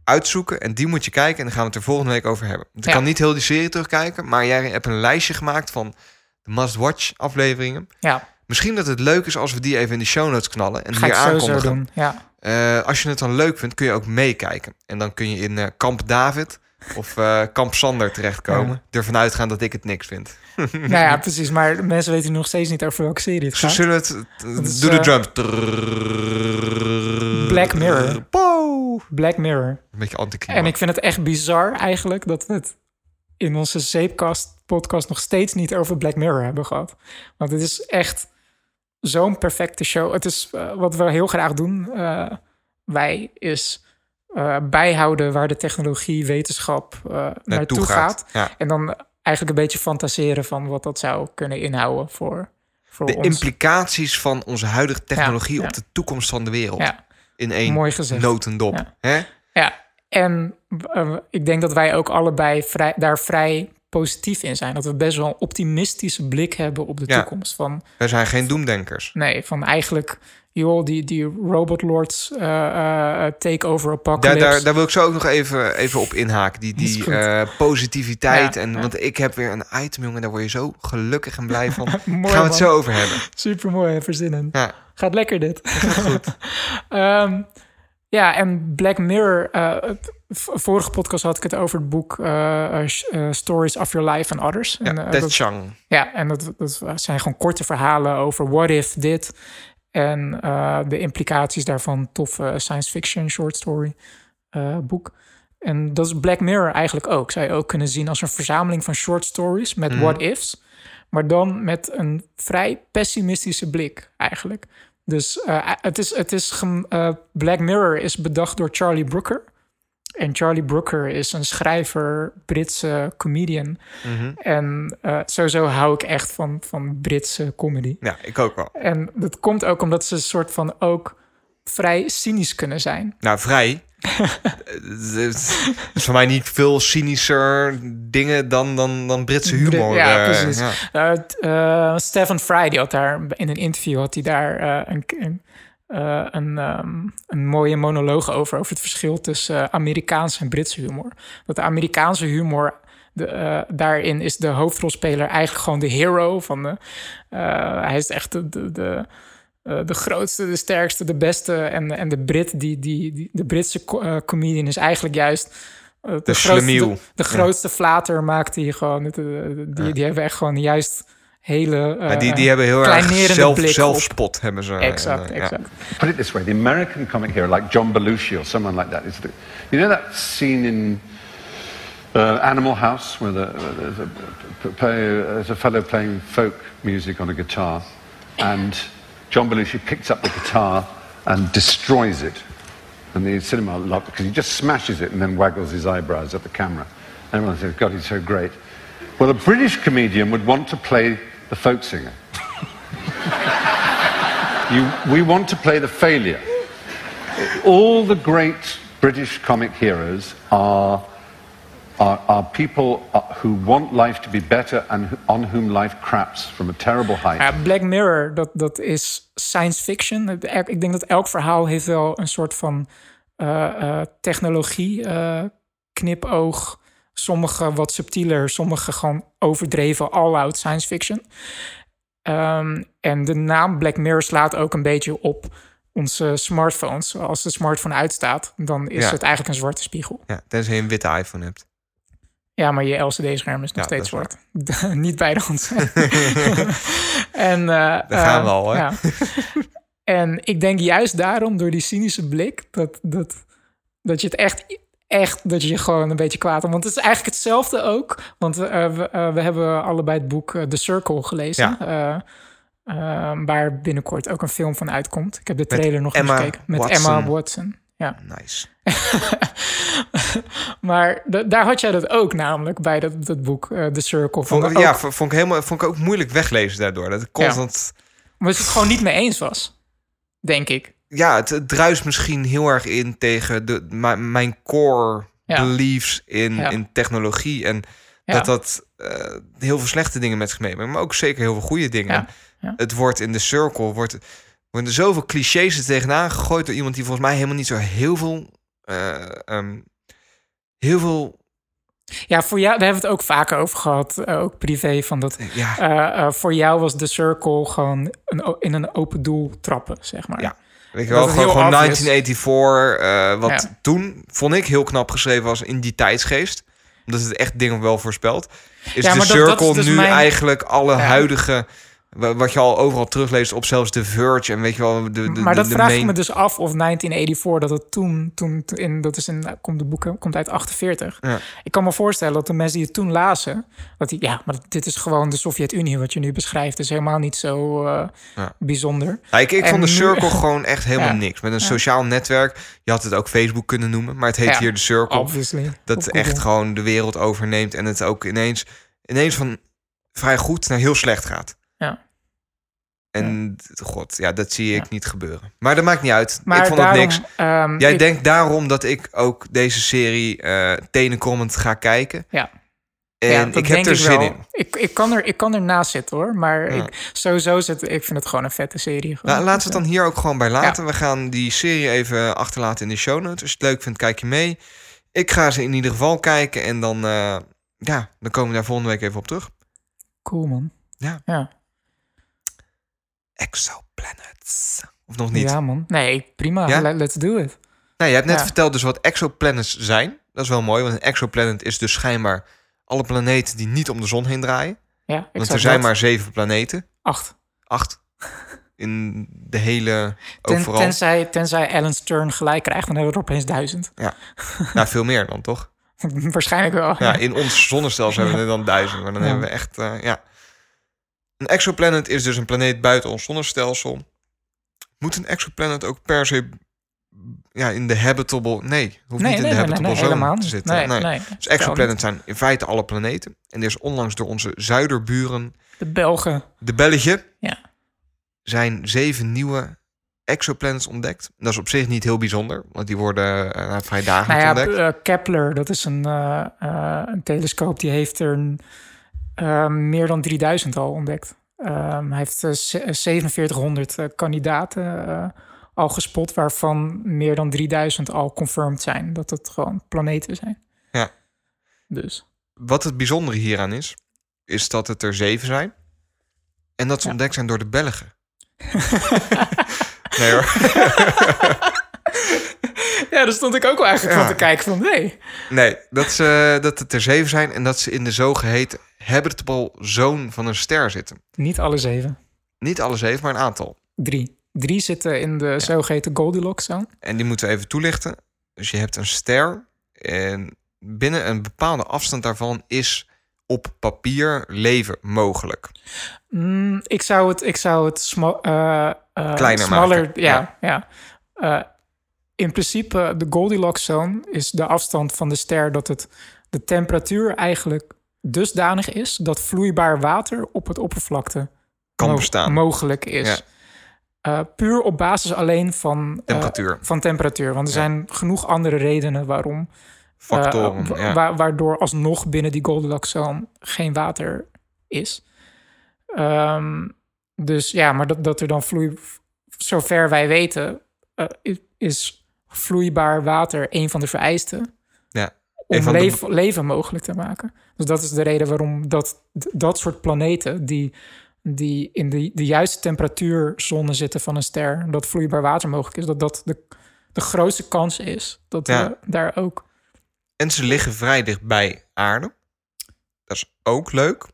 uitzoeken. En die moet je kijken. En dan gaan we het er volgende week over hebben. Want ik Ja. kan niet heel die serie terugkijken. Maar jij hebt een lijstje gemaakt van de must-watch afleveringen. Ja, Misschien dat het leuk is als we die even in de show notes knallen. En ga hier aankondigen. doen. Ja. Eh, als je het dan leuk vindt, kun je ook meekijken. En dan kun je in eh, Kamp David of eh, Kamp Sander terechtkomen. Ja. Ervan uitgaan dat ik het niks vind. *laughs* nou ja, precies. Maar mensen weten nog steeds niet over welke serie het Ze gaat. zullen het... is, doe de eh, drums. Black Mirror. Black Mirror. Een beetje En anticlimax. ik vind het echt bizar eigenlijk dat we het in onze zeepkast podcast nog steeds niet over Black Mirror hebben gehad. Want het is echt zo'n perfecte show. Het is eh, wat we heel graag doen. wij is eh, bijhouden waar de technologie, wetenschap eh, naartoe gaat. Ja. En dan eigenlijk een beetje fantaseren van wat dat zou kunnen inhouden voor, voor De ons. implicaties van onze huidige technologie Ja, ja. op de toekomst van de wereld. Ja, In één mooi gezegd. notendop. Ja. Hè? Ja, en eh, ik denk dat wij ook allebei vrij, daar vrij positief in zijn. Dat we best wel een optimistische blik hebben op de toekomst. Van, Wij zijn geen doemdenkers. nee, van eigenlijk, joh, die, die Robot Lords eh, takeover Daar, apocalypse. daar, daar wil ik zo ook nog even, even op inhaken. Die, die goed. positiviteit. Ja, en, ja. Want ik heb weer een item, jongen. Daar word je zo gelukkig en blij van. *laughs* Daar Mooi, gaan we het zo over hebben. *laughs* Super mooi, verzinnen. Ja. Gaat lekker dit. *laughs* Ehm, ja, en Black Mirror. vorige podcast had ik het over het boek Stories of Your Life and Others. Ja, en, dat- Chang. Ja, en dat, dat zijn gewoon korte verhalen over what if dit. En eh, de implicaties daarvan. Toffe science fiction short story eh, boek. En dat is Black Mirror eigenlijk ook. Zou je ook kunnen zien als een verzameling van short stories met Mhm. what ifs. Maar dan met een vrij pessimistische blik, eigenlijk. Dus eh, het is, het is eh, Black Mirror is bedacht door Charlie Brooker. En Charlie Brooker is een schrijver, Britse comedian. Mhm. En eh, sowieso hou ik echt van, van Britse comedy. Ja, ik ook wel. En dat komt ook omdat ze een soort van ook vrij cynisch kunnen zijn. Nou, vrij. *laughs* Het is voor mij niet veel cynischer dingen dan, dan, dan Britse humor. Ja, eh, precies. ja. Stephen Fry, die had daar in een interview had hij daar een, een, eh, een, ehm, een mooie monoloog over, over het verschil tussen eh, Amerikaanse en Britse humor. Dat de Amerikaanse humor, de, eh, daarin is de hoofdrolspeler eigenlijk gewoon de hero van de. hij is echt de. de, de de grootste, de sterkste, de beste. En, en de Brit, die, die, die, de Britse co- comedian is eigenlijk juist eh, de, grootste, de, de grootste flater maakt die gewoon. de- de- de- Die, die hebben echt gewoon juist hele. Maar eh, die, die hebben heel erg kleinerende zelf, blik op. zelfspot. Hebben ze, Exact, En, eh, ja. Put it this way: the American comic hero, like John Belushi or someone like that, is the, you know that scene in uh, Animal House where, the, where there's, a, p- play, there's a fellow playing folk music on a guitar, and John Belushi picks up the guitar and destroys it, and the cinema love because he just smashes it and then waggles his eyebrows at the camera. Everyone says, "God, he's so great." Well, a British comedian would want to play the folk singer. You, we want to play the failure. All the great British comic heroes are, are, are people uh, who want life to be better and on whom life craps from a terrible height. Black Mirror, dat, dat is science fiction. Ik denk dat elk verhaal heeft wel een soort van eh, eh, technologie, eh, knipoog. Sommige wat subtieler, sommige gewoon overdreven all-out science fiction. Ehm, en de naam Black Mirror slaat ook een beetje op onze smartphones. Als de smartphone uitstaat, dan is Ja. het eigenlijk een zwarte spiegel. Ja, tenzij je een witte iPhone hebt. Ja, maar je LCD-scherm is nog Ja, steeds zwart. *laughs* Niet bij de hand. *laughs* en, eh, Daar gaan we al, hè? ja. En ik denk juist daarom, door die cynische blik, dat, dat, dat je het echt, echt, dat je je gewoon een beetje kwaad hebt. Want het is eigenlijk hetzelfde ook. Want eh, we, eh, we hebben allebei het boek eh, The Circle gelezen. eh, eh, waar binnenkort ook een film van uitkomt. Ik heb de trailer nog Emma eens gekeken. Met Watson. Emma Watson. Ja. Nice. *laughs* maar da- daar had jij dat ook namelijk bij dat, dat boek, The Circle. Van Vond, ja, vond ik, helemaal, vond ik ook moeilijk weglezen daardoor. Dat ik constant... Maar het gewoon niet mee eens was. Denk ik. Ja, het, het druist misschien heel erg in tegen de, mijn- core Ja. beliefs in, Ja. in technologie. En Ja. dat dat eh, heel veel slechte dingen met zich meebrengt. Maar ook zeker heel veel goede dingen. Het wordt in de circle, wordt, worden er zoveel clichés er tegenaan gegooid door iemand die volgens mij helemaal niet zo heel veel... eh, ehm, heel veel... Ja, voor jou, daar hebben we het ook vaker over gehad, eh, ook privé, van dat Ja, voor jou was de circle gewoon een, in een open doel trappen, zeg maar. Ja. Weet je wel, gewoon, heel gewoon obvious. 1984, eh, wat Ja. toen vond ik heel knap geschreven was in die tijdsgeest. Omdat het echt dingen wel voorspelt. Is Ja, de Circle dus nu mijn- eigenlijk alle Ja. huidige... wa- Wat je al overal terugleest op zelfs The Verge en weet je wel... De, de, maar de, dat de vraag ik main- me dus af of 1984, dat het toen, toen in, dat is in, komt de boek komt uit 48. Ja. Ik kan me voorstellen dat de mensen die het toen lazen, dat die, ja, maar dit is gewoon de Sovjet-Unie wat je nu beschrijft, is helemaal niet zo eh, Ja. bijzonder. Ja, ik ik vond de nu- Circle gewoon echt *laughs* helemaal niks. Met een sociaal netwerk. Je had het ook Facebook kunnen noemen, maar het heet hier de Circle. Obviously. dat echt gewoon de wereld overneemt en het ook ineens, ineens van vrij goed naar heel slecht gaat. Ja. En god, ja, dat zie ik Ja. niet gebeuren. Maar dat maakt niet uit. Maar ik vond daarom, het niks. ehm, Jij ik- denkt daarom dat ik ook deze serie eh tenenkomend ga kijken. Ja. En Ja, ik heb denk er ik zin wel. in. Ik, ik, kan er, ik kan ernaast zitten hoor. Maar Ja. ik, sowieso zit, ik vind het gewoon een vette serie. gewoon. Nou, laten we het dan hier ook gewoon bij laten. Ja. We gaan die serie even achterlaten in de show notes. Als je het leuk vindt, kijk je mee. Ik ga ze in ieder geval kijken. En dan, eh, ja, dan komen we daar volgende week even op terug. Cool man. Ja. Ja, Exoplanets. Of nog niet? ja man. Nee, prima. Ja? Let- Let's do it. Nou, je hebt net Ja. verteld dus wat exoplanets zijn. Dat is wel mooi, want een exoplanet is dus schijnbaar alle planeten die niet om de zon heen draaien. Ja, Want er zijn dat. maar zeven planeten. acht. Acht. In de hele... Ten, overal. tenzij, tenzij Alan Stern gelijk krijgt, dan hebben we er opeens duizend. Nou, veel meer dan, toch? *laughs* Waarschijnlijk wel. Ja, in ons zonnestelsel hebben we er dan duizend. Maar dan Ja. hebben we echt... eh, ja. Een exoplanet is dus een planeet buiten ons zonnestelsel. Moet een exoplanet ook per se ja, in de habitable... Nee, hoeft Nee, niet in de habitable nee, zone te zitten. Nee. Dus exoplanets zijn in feite alle planeten. En er is onlangs door onze zuiderburen, De Belgen. de Belgen, Ja. zijn zeven nieuwe exoplanets ontdekt. Dat is op zich niet heel bijzonder, want die worden eh, vrij dagelijks Nou ja, ontdekt. eh, Kepler, dat is een, eh, een telescoop, die heeft er een, meer dan 3000 al ontdekt. Ehm, hij heeft eh, ze- 4700 eh, kandidaten eh, al gespot, waarvan meer dan 3000 al confirmed zijn dat het gewoon planeten zijn. Ja. Dus. Wat het bijzondere hieraan is, is dat het er zeven zijn. En dat ze Ja. ontdekt zijn door de Belgen. *laughs* nee hoor. *laughs* Ja, daar stond ik ook wel eigenlijk Ja. van te kijken van nee. Nee, dat, ze, dat het er zeven zijn en dat ze in de zogeheten habitable zone van een ster zitten. Niet alle zeven. Niet alle zeven, maar een aantal. Drie. Drie zitten in de zogeheten Goldilocks zone. En die moeten we even toelichten. Dus je hebt een ster en binnen een bepaalde afstand daarvan is op papier leven mogelijk. Mm, ik zou het, ik zou het sma- eh, eh, Kleiner smaller, maken, Ja, ja. Eh, in principe, de Goldilocks zone is de afstand van de ster dat het de temperatuur eigenlijk dusdanig is dat vloeibaar water op het oppervlakte Kan bestaan. mogelijk is. Ja. Eh, puur op basis alleen van eh, Temperatuur. van temperatuur. Want er Ja. zijn genoeg andere redenen waarom Factoren. eh, wa- ja. wa- waardoor alsnog binnen die Goldilocks zone geen water is. Ehm, dus ja, maar dat, dat er dan vloei... Zover wij weten, is vloeibaar water een van de vereisten... Om de- leef- leven mogelijk te maken. Dus dat is de reden waarom dat, dat soort planeten... die, die in de, de juiste temperatuurzone zitten van een ster... dat vloeibaar water mogelijk is... dat dat de, de grootste kans is dat Ja. we daar ook En ze liggen vrij dicht bij aarde. Dat is ook leuk.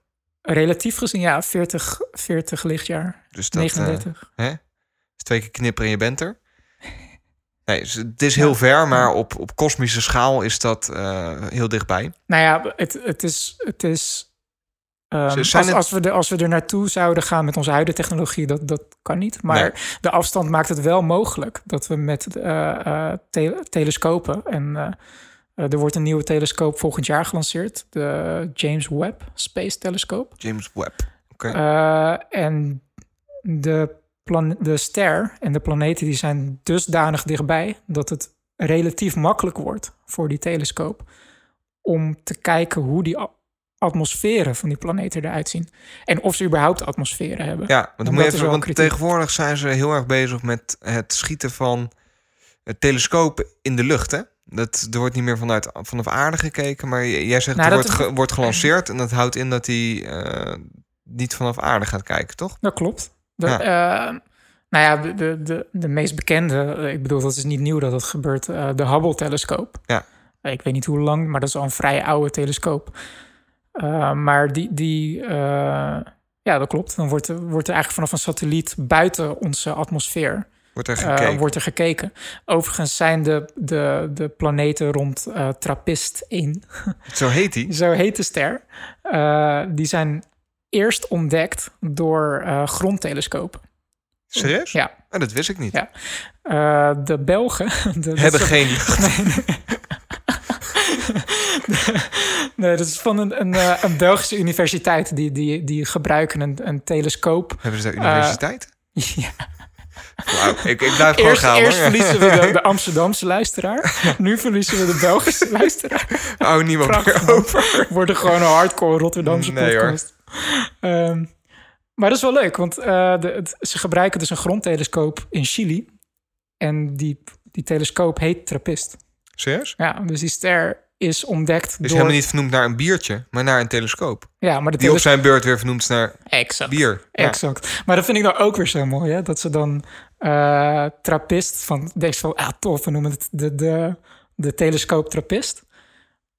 Relatief gezien, ja, 40, 40 lichtjaar. Dus dat, 39. eh, hè? is twee keer knipperen en je bent er. Nee, het is heel ver, maar op, op kosmische schaal is dat eh, heel dichtbij. nou ja, het, het is. Het is ehm, als, het- als, we de, als we er naartoe zouden gaan met onze huidige technologie, dat, dat kan niet. Maar Nee. de afstand maakt het wel mogelijk dat we met te- telescopen. En er wordt een nieuwe telescoop volgend jaar gelanceerd: de James Webb Space Telescope. James Webb. Oké. En de, plan- de ster en de planeten die zijn dusdanig dichtbij dat het relatief makkelijk wordt voor die telescoop om te kijken hoe die atmosferen van die planeten eruit zien. En of ze überhaupt atmosferen hebben. Ja, want, moet je even, want kritiek. tegenwoordig zijn ze heel erg bezig met het schieten van het telescoop in de lucht. Hè? Dat, er wordt niet meer vanuit, vanaf aarde gekeken, maar jij zegt Nou, er dat- wordt, ge- wordt gelanceerd en dat houdt in dat hij eh, niet vanaf aarde gaat kijken, toch? Dat klopt. De, Ja. eh, nou ja, de, de, de, de meest bekende, eh, ik bedoel, dat is niet nieuw dat het gebeurt, eh, de Hubble-telescoop. Ja. Ik weet niet hoe lang, maar dat is al een vrij oude telescoop. Maar die, die ja, dat klopt. Dan wordt, er- wordt er eigenlijk vanaf een satelliet buiten onze atmosfeer Wordt er gekeken. wordt er gekeken. Overigens zijn de, de, de planeten rond Trappist 1 Zo heet hij. *laughs* zo heet de ster. Die zijn eerst ontdekt door eh grondtelescopen. Serieus? Ja. Oh, dat wist ik niet. Ja. Eh, de Belgen... *laughs* De, dat Hebben geen... *laughs* *laughs* Nee, dat is van een, een, eh, een Belgische universiteit. Die, die, die gebruiken een, een telescoop. Hebben ze daar universiteit? Ja. Ik, ik blijf gewoon Eerst, gaan eerst hoor. verliezen we de, de Amsterdamse luisteraar. Nu verliezen we de Belgische luisteraar. Oh, niemand meer over. Wordt gewoon een hardcore Rotterdamse Nee, hoor. *laughs* Ehm, maar dat is wel leuk, want eh, de, het- ze gebruiken dus een grondtelescoop in Chili. En die, die telescoop heet Trappist. Serieus? Ja, dus die ster is ontdekt Is door... helemaal niet vernoemd naar een biertje, maar naar een telescoop. Ja, maar de Die op zijn beurt weer vernoemd is naar Exact. bier. Ja. Exact. Maar dat vind ik dan ook weer zo mooi, hè? Dat ze dan eh trappist van deze van, ah tof, we noemen het de, de, de telescoop trappist.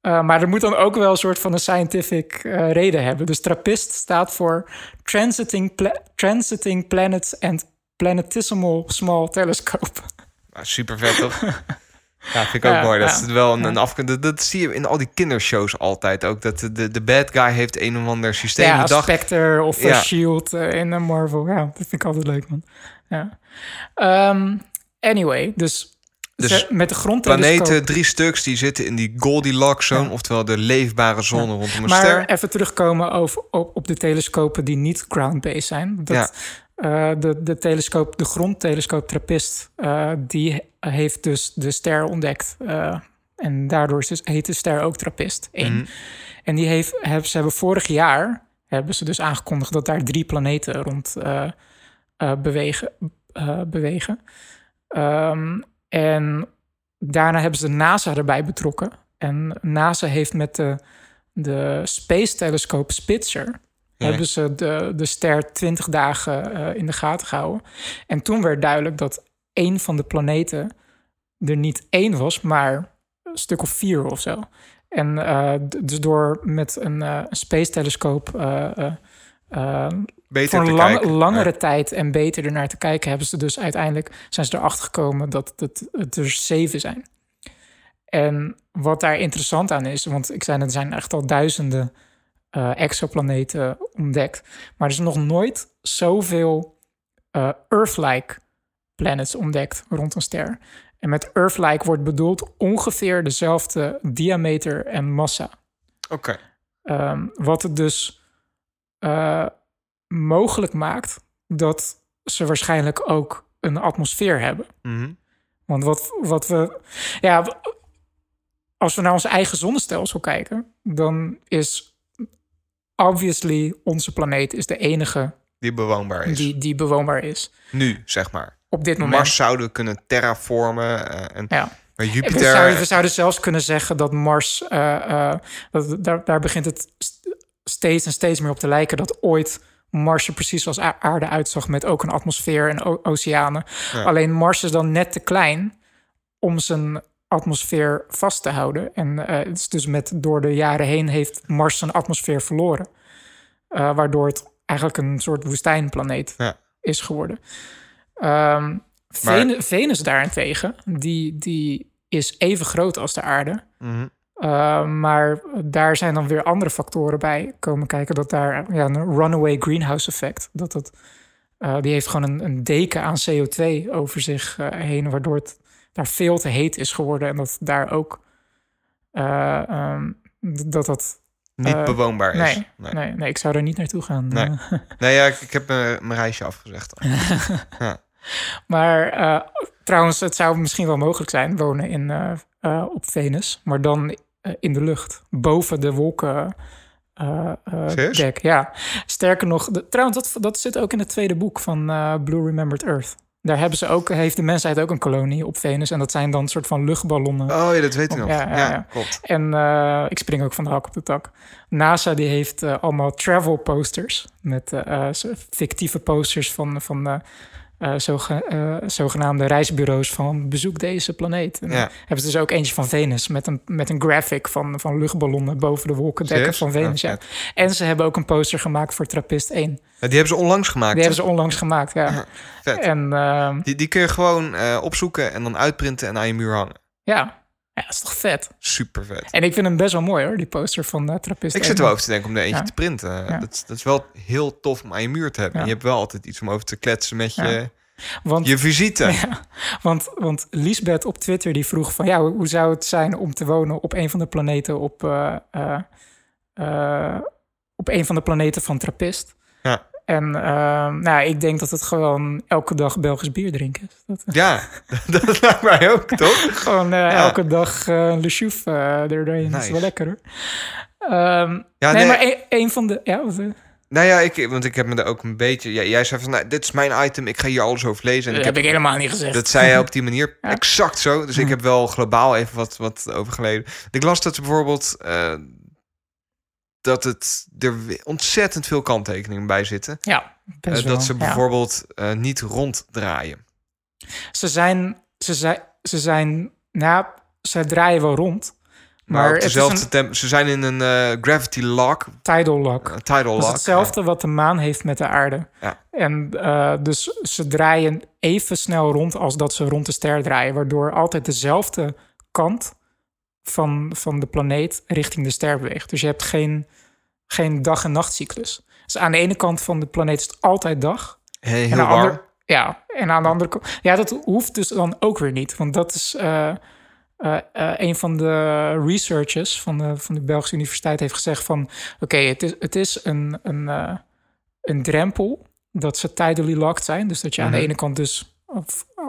Eh, maar er moet dan ook wel een soort van een scientific eh, reden hebben. Dus trappist staat voor Transiting, Pla- Transiting Planets and Planetesimal Small Telescope. *laughs* Ah, super vet toch? *laughs* Ja, vind ik ook Ja, mooi. Dat ja. is wel een, een. Dat, dat zie je in al die kindershows altijd ook. Dat de, de, bad guy heeft een of ander systeem ja, bedacht. Spectre of Ja. Shield eh, in een Marvel. Ja, dat vind ik altijd leuk, man. Ja. Ehm, anyway, dus, Dus met de grondtelescoop... Planeten, drie stuks, die zitten in die Goldilocks zone. Ja. Oftewel de leefbare zone rondom een Maar ster. even terugkomen over, op, op de telescopen die niet ground-based zijn. Dat, eh, de, de, telescoop, de grondtelescoop Trappist, eh, die heeft dus de ster ontdekt. eh, en daardoor is dus, heet de ster ook Trappist 1. Mhm. En die heeft, hebben, ze hebben vorig jaar hebben ze dus aangekondigd dat daar drie planeten rond bewegen. bewegen. Ehm, en daarna hebben ze NASA erbij betrokken. En NASA heeft met de, de Space Telescope Spitzer... Hebben ze de, de ster 20 dagen eh, in de gaten gehouden. En toen werd duidelijk dat één van de planeten er niet één was, maar een stuk of vier of zo. En eh, dus door met een, eh, een space telescoop Beter voor een lang- langere Ja. tijd en beter ernaar te kijken, hebben ze dus uiteindelijk zijn ze erachter gekomen dat het, het er zeven zijn. En wat daar interessant aan is, want ik zei er zijn echt al duizenden eh, exoplaneten ontdekt, maar er is nog nooit zoveel eh, Earth-like planets ontdekt rond een ster. En met Earth-like wordt bedoeld ongeveer dezelfde diameter en massa. Oké. Ehm, wat het dus eh, mogelijk maakt dat ze waarschijnlijk ook een atmosfeer hebben. Mhm. Want wat, wat we. Ja, als we naar ons eigen zonnestelsel kijken, dan is obviously onze planeet is de enige Die bewoonbaar is. die, die bewoonbaar is. Nu, zeg maar. Op dit moment. Mars zouden we kunnen terraformen. eh, en, Ja. We Jupiter... zouden, we zouden zelfs kunnen zeggen dat Mars, eh, dat, daar, daar begint het steeds en steeds meer op te lijken dat ooit Mars er precies als aarde uitzag met ook een atmosfeer en oceanen. Ja. Alleen Mars is dan net te klein om zijn atmosfeer vast te houden. En eh, het is dus met, door de jaren heen heeft Mars zijn atmosfeer verloren. Eh, waardoor het eigenlijk een soort woestijnplaneet Ja. is geworden. Ehm, Maar- Venus daarentegen, die, die is even groot als de aarde. Mhm. Uh, maar daar zijn dan weer andere factoren bij komen kijken. Dat daar ja, een runaway greenhouse effect. Dat het, uh, die heeft gewoon een, een deken aan CO2 over zich uh, heen. Waardoor het daar veel te heet is geworden. En dat daar ook. Um, dat dat. Niet bewoonbaar is. Nee, nee. Nee, nee, ik zou er niet naartoe gaan. Nee, *laughs* nee ja, ik, ik heb mijn reisje afgezegd. *laughs* ja. Maar trouwens, het zou misschien wel mogelijk zijn wonen in, uh, op Venus. Maar dan in de lucht, boven de wolken. Uh. Ja, sterker nog, de, trouwens, dat, dat zit ook in het tweede boek van uh, Blue Remembered Earth. Daar hebben ze ook, heeft de mensheid ook een kolonie op Venus. En dat zijn dan een soort van luchtballonnen. Oh ja, dat weet ik nog. Ja, ja, ja. klopt. En ik spring ook van de hak op de tak. NASA die heeft allemaal travel posters. Met fictieve posters van, van uh, zoge, zogenaamde reisbureaus van bezoek deze planeet. En ja. hebben ze dus ook eentje van Venus met een, met een graphic van, van luchtballonnen boven de wolkendekken van Venus. Oh, ja. En ze hebben ook een poster gemaakt voor Trappist 1. Ja, die hebben ze onlangs gemaakt. Die hebben ze onlangs gemaakt, ja. Vet. En, uh, die, die kun je gewoon uh, opzoeken en dan uitprinten en aan je muur hangen. Ja. Ja, dat is toch vet? Super vet. En ik vind hem best wel mooi hoor, die poster van uh, Trappist. Ik zit er wel over te denken om er eentje ja. te printen. Ja. Dat, dat, is wel heel tof om aan je muur te hebben. Ja. Je hebt wel altijd iets om over te kletsen met je, want, je visite. *laughs* Want, want Lisbeth op Twitter die vroeg van... ja, hoe zou het zijn om te wonen op een van de planeten op... Uh, op een van de planeten van Trappist. Ja. En uh, nou, ik denk dat het gewoon elke dag Belgisch bier drinken is. Dat, ja, *laughs* dat lijkt mij ook, *laughs* toch? gewoon uh, ja. elke dag uh, Le Chouf er doorheen. Nice. Dat is wel lekker, hoor. Um, ja, nee, nee, maar een, een, van de... Ja, wat, nou ja, ik, want ik heb me er ook een beetje... Ja, jij zei van, nou, dit is mijn item, ik ga hier alles over lezen. En dat ik heb ik helemaal niet gezegd. Dat zei hij op die manier *laughs* ja. exact zo. Dus ik heb wel globaal even wat, wat over geleden. Ik las dat ze bijvoorbeeld... Dat het er ontzettend veel kanttekeningen bij zitten. Ja, uh, dat ze bijvoorbeeld ja. uh, niet ronddraaien. Ze zijn, ze zijn, ze zijn, nou, ze draaien wel rond. Maar, maar op dezelfde een... ze zijn in een uh, gravity lock. Tidal lock. Uh, tidal dat is hetzelfde ja. wat de maan heeft met de aarde. Ja. En uh, dus ze draaien even snel rond als dat ze rond de ster draaien. Waardoor altijd dezelfde kant van, van de planeet richting de ster beweegt. Dus je hebt geen, geen dag- en nachtcyclus. Dus aan de ene kant van de planeet is het altijd dag. Heel, En aan andere- ja, en aan de andere kant... Ja, dat hoeft dus dan ook weer niet. Want dat is... eh, eh, eh, een van de researchers van de, van de Belgische Universiteit heeft gezegd van... Oké, het is, het is een, een, een drempel dat ze tidally locked zijn. Dus dat je aan de ene kant dus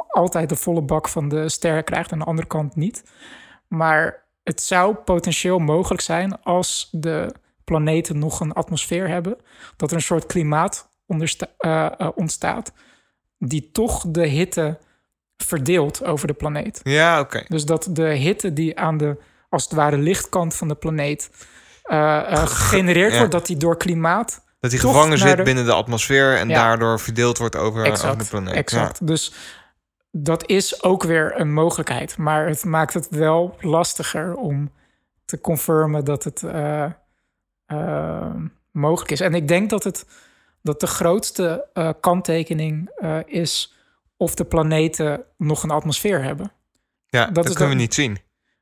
altijd de volle bak van de ster krijgt... en aan de andere kant niet. Maar het zou potentieel mogelijk zijn als de planeten nog een atmosfeer hebben... dat er een soort klimaat eh, eh, ontstaat... die toch de hitte verdeelt over de planeet. Ja, oké. Dus dat de hitte die aan de, als het ware, lichtkant van de planeet eh, gegenereerd ja. wordt, dat die door klimaat. Dat Toch gevangen zit de- binnen de atmosfeer en Ja. daardoor verdeeld wordt over, de planeet. exact. Dus dat is ook weer een mogelijkheid. Maar het maakt het wel lastiger om te confirmen dat het eh, eh, mogelijk is. En ik denk dat, het, dat de grootste eh, kanttekening is of de planeten nog een atmosfeer hebben. Ja, dat kunnen dan- we niet zien.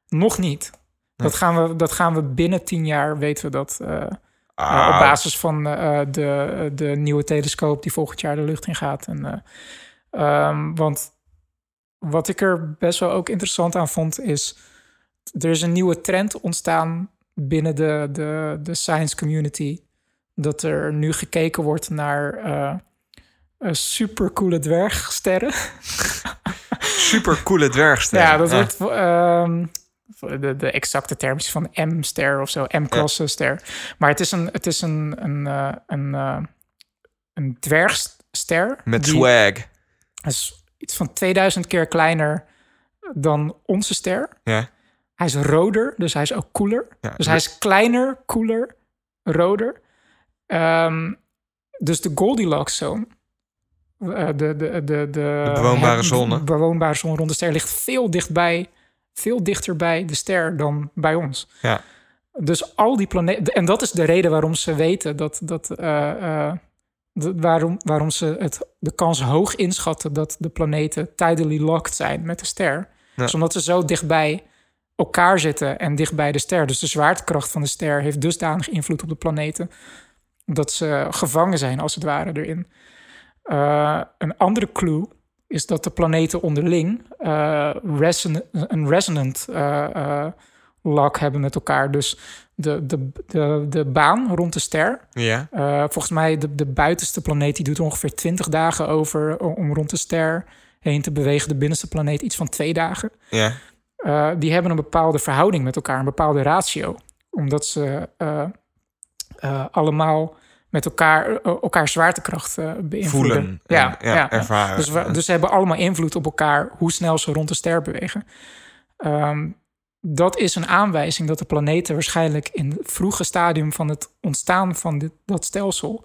Nog niet. Dat gaan, we, dat gaan we binnen tien jaar weten we dat. eh, Ah, op basis van de, de nieuwe telescoop die volgend jaar de lucht in gaat. En, eh, ehm, want wat ik er best wel ook interessant aan vond, is er is een nieuwe trend ontstaan binnen de, de, de science community. Dat er nu gekeken wordt naar eh, supercoole dwergsterren. *laughs* Super coole dwergster. Ja, dat wordt ehm, de, de exacte term is van M-ster of zo, M-klasse ster. Maar het is een, het is een, een, eh, een, een dwergster. Met die swag. is iets van 2000 keer kleiner dan onze ster. Ja. Hij is roder, dus hij is ook koeler. Ja, Dus hij is kleiner, koeler, roder. Ehm, dus de Goldilocks zone, eh, de, de, de, de, de bewoonbare zone. bewoonbare zone rond de ster ligt veel dichtbij, veel dichter bij de ster dan bij ons. Ja. Dus al die planeten. En dat is de reden waarom ze weten dat. dat eh, eh, de- waarom, waarom ze het, de kans hoog inschatten dat de planeten tidally locked zijn met de ster. Ja. Dus omdat ze zo dichtbij elkaar zitten en dichtbij de ster. Dus de zwaartekracht van de ster heeft dusdanig invloed op de planeten. dat ze gevangen zijn, als het ware, erin. Eh, een andere clue is dat de planeten onderling eh, reson- een resonant lock hebben met elkaar. Dus de, de, de, de baan rond de ster. Ja. eh, volgens mij de, de buitenste planeet die doet er ongeveer 20 dagen over om rond de ster heen te bewegen. De binnenste planeet iets van twee dagen. Ja. Eh, die hebben een bepaalde verhouding met elkaar, een bepaalde ratio. Omdat ze eh, allemaal met elkaar, elkaar zwaartekracht beïnvloeden. Voelen. Ja, ja, ja, ervaren. Dus, we, dus ze hebben allemaal invloed op elkaar hoe snel ze rond de ster bewegen. Ehm, dat is een aanwijzing dat de planeten waarschijnlijk in het vroege stadium van het ontstaan van dit, dat stelsel,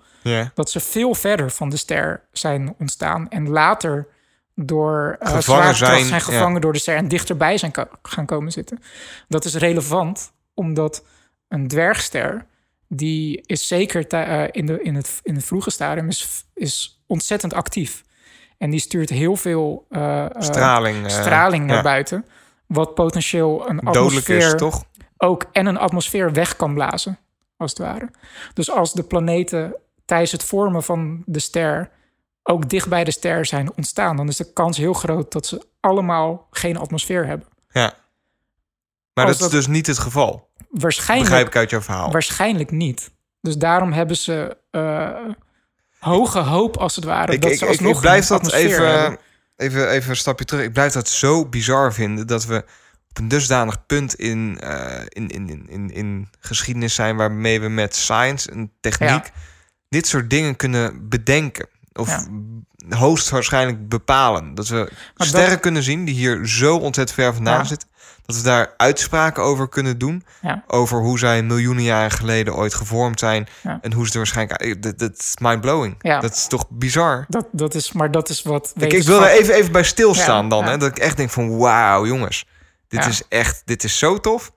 dat ze veel verder van de ster zijn ontstaan en later door Gevangen zwaartekracht zijn, zijn, gevangen ja. door de ster en dichterbij zijn gaan komen zitten. Dat is relevant omdat een dwergster die is zeker eh, in, de, in, het, in het vroege stadium is, is ontzettend actief. En die stuurt heel veel eh, Straling. straling naar ja. buiten. Wat potentieel een Dodelijk atmosfeer is, toch? ook en een atmosfeer weg kan blazen, als het ware. Dus als de planeten tijdens het vormen van de ster ook dicht bij de ster zijn ontstaan, dan is de kans heel groot dat ze allemaal geen atmosfeer hebben. Ja. Maar dat is dus niet het geval. Waarschijnlijk, Begrijp ik uit jouw verhaal. waarschijnlijk niet. Dus daarom hebben ze eh, hoge hoop, als het ware. ik, dat ik, ze alsnog ik blijf dat atmosfeer even, hebben. Even, even een stapje terug. Ik blijf dat zo bizar vinden dat we op een dusdanig punt in, eh, in, in, in, in, geschiedenis zijn waarmee we met science en techniek dit soort dingen kunnen bedenken. Of Ja. hoogstwaarschijnlijk bepalen. Dat we sterren kunnen zien die hier zo ontzettend ver vandaan Ja. zitten. Dat we daar uitspraken over kunnen doen. Ja. Over hoe zij miljoenen jaren geleden ooit gevormd zijn. Ja. En hoe ze er waarschijnlijk... Dat, dat is mind-blowing. Ja. Dat is toch bizar? Dat, dat is, maar dat is wat. Ik, ik wil er even, even bij stilstaan dan. Hè? Dat ik echt denk van wauw jongens. Dit is echt, dit is zo tof.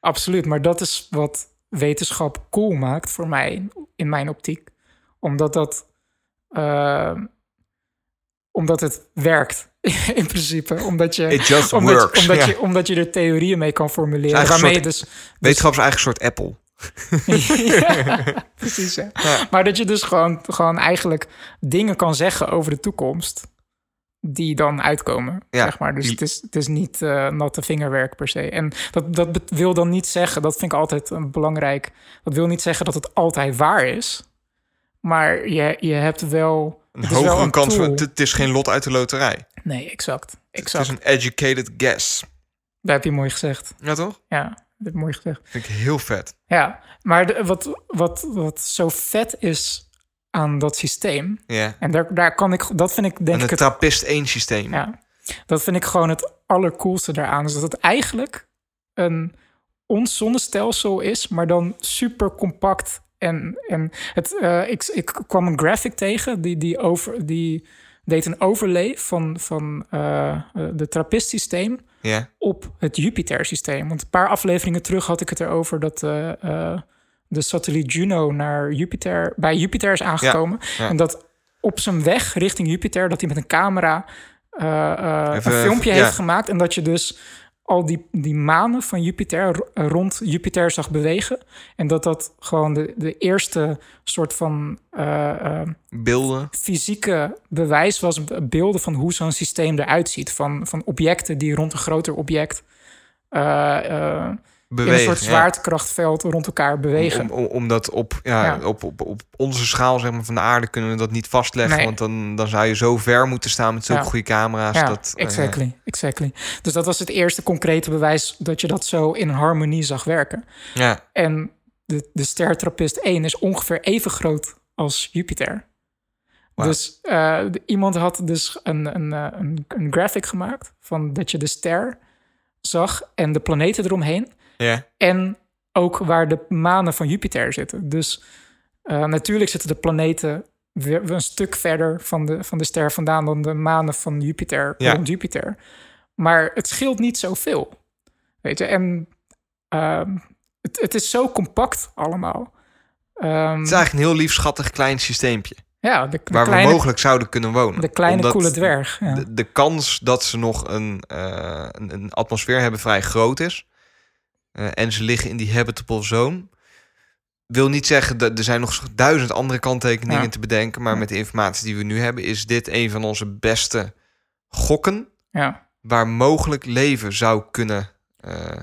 Absoluut, maar dat is wat wetenschap cool maakt voor mij, in mijn optiek. Omdat dat. eh, omdat het werkt. *laughs* In principe. Omdat je, It just omdat, works, omdat, ja. je, omdat je er theorieën mee kan formuleren. Waarmee je dus *laughs* Wetenschap is eigenlijk een soort Apple. *laughs* ja, precies. Ja. Maar dat je dus gewoon, gewoon eigenlijk dingen kan zeggen over de toekomst. Die dan uitkomen. Ja. Zeg maar. Dus het is, het is niet eh, natte vingerwerk per se. En dat, dat wil dan niet zeggen, dat vind ik altijd een belangrijk. Dat wil niet zeggen dat het altijd waar is. Maar je, je hebt wel. Een het is wel hogere een kans. Het, het is geen lot uit de loterij. Nee, exact. Het exact. is een educated guess. Dat heb je mooi gezegd. Ja, toch? Ja, dat mooi gezegd. Vind ik heel vet. Ja, maar de- wat, wat, wat zo vet is aan dat systeem. Ja. En daar, daar kan ik, dat vind ik denk En ik het het trappist 1 systeem. Ja, dat vind ik gewoon het allercoolste daaraan. Is dat het eigenlijk een ons zonnestelsel is, maar dan super compact. En, en het, eh, ik, ik kwam een graphic tegen die, die, over, die deed een overlay van, van eh de trappist-systeem op het Jupiter-systeem. Want een paar afleveringen terug had ik het erover dat de satelliet Juno naar Jupiter, bij Jupiter is aangekomen. ja. En dat op zijn weg richting Jupiter, dat hij met een camera Even, een filmpje ja. heeft gemaakt. En dat je dus al die, die manen van Jupiter ro- rond Jupiter zag bewegen. En dat dat gewoon de, de eerste soort van eh, eh, Beelden. fysieke bewijs was, beelden van hoe zo'n systeem eruit ziet. Van, van objecten die rond een groter object eh, in een Bewegen. soort zwaartekrachtveld rond elkaar bewegen. Om, om, omdat op, ja, Ja. Op, op, op onze schaal zeg maar, van de aarde kunnen we dat niet vastleggen. Nee. Want dan, dan zou je zo ver moeten staan met zulke Ja. goede camera's. ja, dat, eh, exactly, exactly. Dus dat was het eerste concrete bewijs dat je dat zo in harmonie zag werken. ja. En de, de ster Trappist 1 is ongeveer even groot als Jupiter. Dus eh, de- iemand had dus een, een, eh, een, een graphic gemaakt van dat je de ster zag en de planeten eromheen. Ja. En ook waar de manen van Jupiter zitten. Dus eh, natuurlijk zitten de planeten weer een stuk verder van de, van de ster vandaan dan de manen van Jupiter Ja. rond Jupiter. Maar het scheelt niet zoveel. Weet je, en ehm, het, het is zo compact allemaal. Ehm, Het is eigenlijk een heel lief, schattig klein systeempje. ja, de, de Waar kleine, we mogelijk zouden kunnen wonen. de kleine koele dwerg. Ja. De, de kans dat ze nog een, eh, een, een atmosfeer hebben vrij groot is. Eh, en ze liggen in die habitable zone. Wil niet zeggen dat er zijn nog duizend andere kanttekeningen Ja. te bedenken. Maar met de informatie die we nu hebben, is dit een van onze beste gokken. ja. Waar mogelijk leven zou kunnen eh,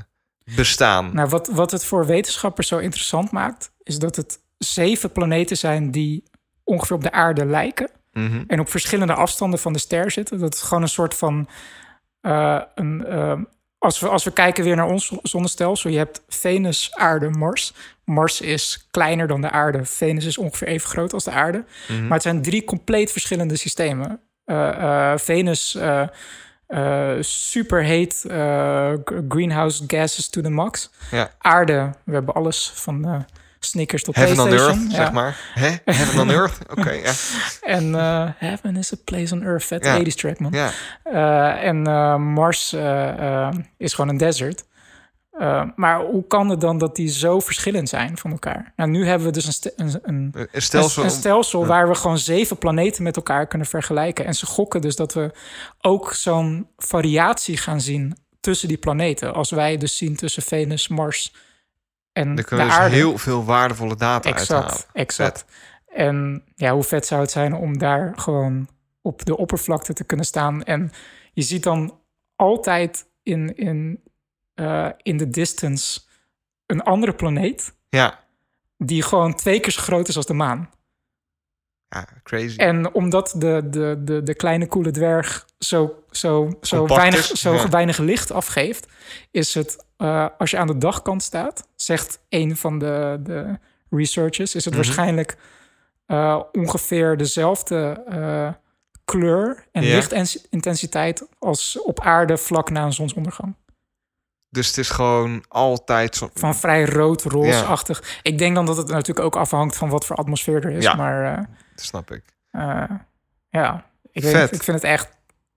bestaan. Nou, wat, wat het voor wetenschappers zo interessant maakt, is dat het zeven planeten zijn die ongeveer op de aarde lijken. Mhm. en op verschillende afstanden van de ster zitten. Dat is gewoon een soort van. eh, een, eh, als, we, als we kijken weer naar ons zonnestelsel, je hebt Venus, Aarde, Mars. Mars is kleiner dan de aarde. Venus is ongeveer even groot als de aarde. Mhm. Maar het zijn drie compleet verschillende systemen. Eh, eh, Venus, eh, superheet, greenhouse gases to the max. Ja. Aarde, we hebben alles van Snickers tot Heaven on PlayStation. Earth, Ja. zeg maar. Hè? Heaven on Earth? *laughs* Oké, ja. En eh, Heaven is a place on earth. Vet Ja. 80s track, man. ja. Eh, en eh, Mars is gewoon een desert. Maar hoe kan het dan dat die zo verschillend zijn van elkaar? Nou, nu hebben we dus een, een, een, Een stelsel. een, een stelsel waar we gewoon zeven planeten met elkaar kunnen vergelijken. En ze gokken dus dat we ook zo'n variatie gaan zien tussen die planeten. Als wij dus zien tussen Venus, Mars en Daar kunnen we dus aarde. heel veel waardevolle data uithalen. Exact, exact. En ja, hoe vet zou het zijn om daar gewoon op de oppervlakte te kunnen staan. En je ziet dan altijd in, in, eh, in de distance een andere planeet... Ja. die gewoon twee keer zo groot is als de maan. Ja, crazy. En omdat de, de, de, de kleine koele dwerg zo, zo, zo, Compact weinig, is, zo ja. weinig licht afgeeft, is het eh, als je aan de dagkant staat, zegt een van de, de researchers, is het Mhm. waarschijnlijk eh, ongeveer dezelfde eh, kleur en Ja. lichtintensiteit als op aarde vlak na een zonsondergang. Dus het is gewoon altijd zo. Van vrij rood-roze-achtig. Ik denk dan dat het natuurlijk ook afhangt van wat voor atmosfeer er is. Ja. Maar Dat snap ik. eh, ja, ik, Vet. ik vind het echt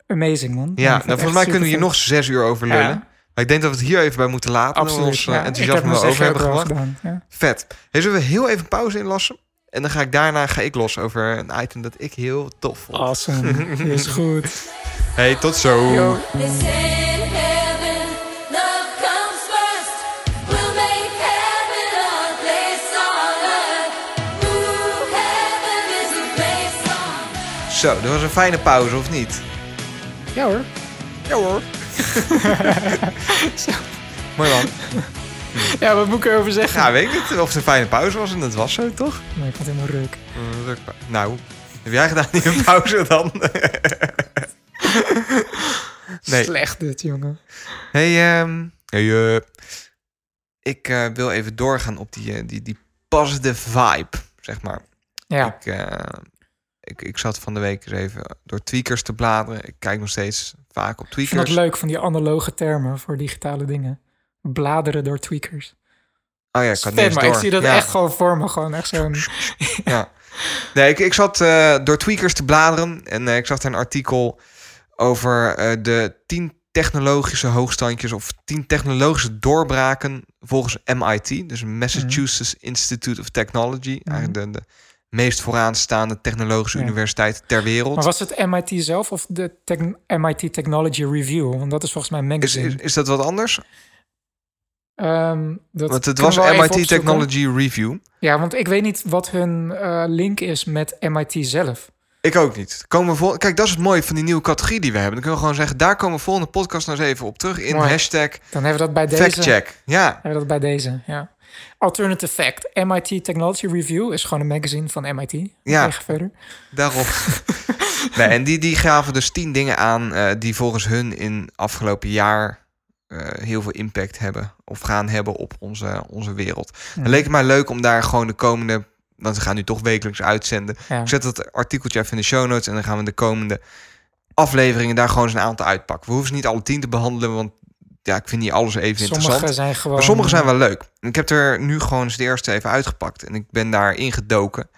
amazing, man. Ja, nou, volgens mij kunnen we hier nog zes uur over lullen. Ja. Maar ik denk dat we het hier even bij moeten laten. Absoluut. Ons eh, ja. Ik enthousiasme heb over hebben gebracht. gedaan. Ja. Vet. Hey, zullen we heel even pauze inlassen? En dan ga ik daarna ga ik los over een item dat ik heel tof vond. Awesome. Is *laughs* goed. Hey, tot zo. Yo. Zo, dat was een fijne pauze, of niet? Ja hoor. Ja hoor. *laughs* Mooi man. Ja, wat moet ik erover zeggen? Ja, weet ik niet of het een fijne pauze was en dat was zo, toch? Nee, ik vond het helemaal ruk. Een rukpa- Nou, heb jij gedaan die een *laughs* pauze dan? *laughs* nee. Slecht dit, jongen. Hey, ehm, hey eh, ik eh, wil even doorgaan op die, eh, die, die positive vibe, zeg maar. Ja, Ik, eh, ik, ik zat van de week eens even door tweakers te bladeren. Ik kijk nog steeds vaak op ik vind tweakers. het leuk van die analoge termen voor digitale dingen. Bladeren door tweakers. Oh ja, ik Vet, niet maar door. ik zie dat Ja. echt gewoon voor me. Gewoon echt zo'n... Ja. Nee, ik, ik zat eh, door tweakers te bladeren en eh, ik zag daar een artikel over eh, de 10 technologische hoogstandjes of 10 technologische doorbraken volgens MIT, dus Massachusetts Institute of Technology, eigenlijk de, de meest vooraanstaande technologische Ja. universiteit ter wereld. Maar was het MIT zelf of de tech- MIT Technology Review? Want dat is volgens mij een is, magazine. is, is dat wat anders? Ehm, dat Want het was MIT. Technology Review. Ja, want ik weet niet wat hun eh, link is met MIT zelf. Ik ook niet. Komen we vol... Kijk, dat is het mooie van die nieuwe categorie die we hebben. Dan kunnen we gewoon zeggen, daar komen we volgende podcast nog eens even op terug in Mooi. hashtag Dan hebben we dat bij deze. factcheck. Ja, Hebben we dat bij deze, ja. Alternative fact. MIT Technology Review is gewoon een magazine van MIT. Ja. Verder. Daarom. *laughs* nee, en die, die gaven dus tien dingen aan eh, die volgens hun in afgelopen jaar eh, heel veel impact hebben of gaan hebben op onze, onze wereld. Ja. Het leek het mij leuk om daar gewoon de komende, want we gaan nu toch wekelijks uitzenden. Ja. Ik zet dat artikeltje even in de show notes en dan gaan we de komende afleveringen daar gewoon eens een aantal uitpakken. We hoeven ze niet alle tien te behandelen, want ja, ik vind niet alles even interessant. Sommige zijn gewoon... Maar sommige zijn wel leuk. Ik heb er nu gewoon eens de eerste even uitgepakt. En ik ben daar ingedoken.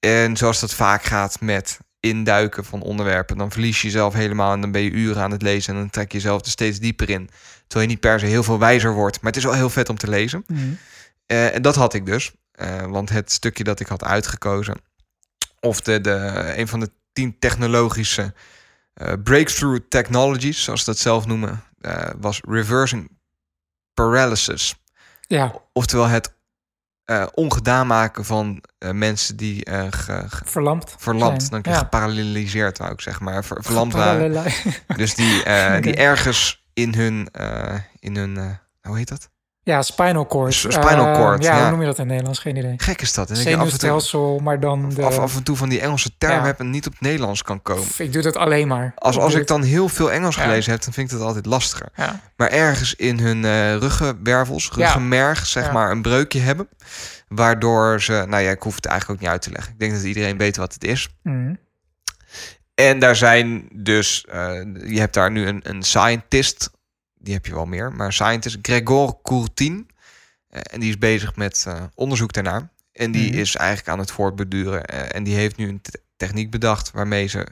En zoals dat vaak gaat met induiken van onderwerpen... dan verlies je jezelf helemaal en dan ben je uren aan het lezen... en dan trek je jezelf er steeds dieper in. Terwijl je niet per se heel veel wijzer wordt. Maar het is wel heel vet om te lezen. Mhm. Eh, en dat had ik dus. Eh, want het stukje dat ik had uitgekozen... of de, de, een van de tien technologische eh, breakthrough technologies... zoals ze dat zelf noemen... eh, was reversing paralysis. Ja, Oftewel het eh, ongedaan maken van eh, mensen die ge- ge- verlamd. verlamd, zijn. dan Ja. geparalyseerd wou ik zeg maar, ver- verlamd waren. Dus die, die *laughs* ergens in hun, in hun hoe heet dat? Ja, spinal cord. S- spinal Eh, cord, ja, ja. hoe noem je dat in het Nederlands? Geen idee. Gek is dat. En en, toe, Zenuwstelsel, maar dan de... af, af en toe van die Engelse Ja. hebt en niet op het Nederlands kan komen. Ik doe dat alleen maar. Als, als ik dan heel veel Engels gelezen heb, dan vind ik dat altijd lastiger. Maar ergens in hun eh ruggenwervels, ruggenmerg, zeg maar, een breukje hebben. Waardoor ze, nou ja, ik hoef het eigenlijk ook niet uit te leggen. Ik denk dat iedereen weet wat het is. Mhm. En daar zijn dus, eh, je hebt daar nu een, een scientist, die heb je wel meer, maar scientist Gregor Courtin. Eh, en die is bezig met eh, onderzoek daarnaar. En die Mhm. is eigenlijk aan het voortbeduren. eh, en die heeft nu een te- techniek bedacht waarmee ze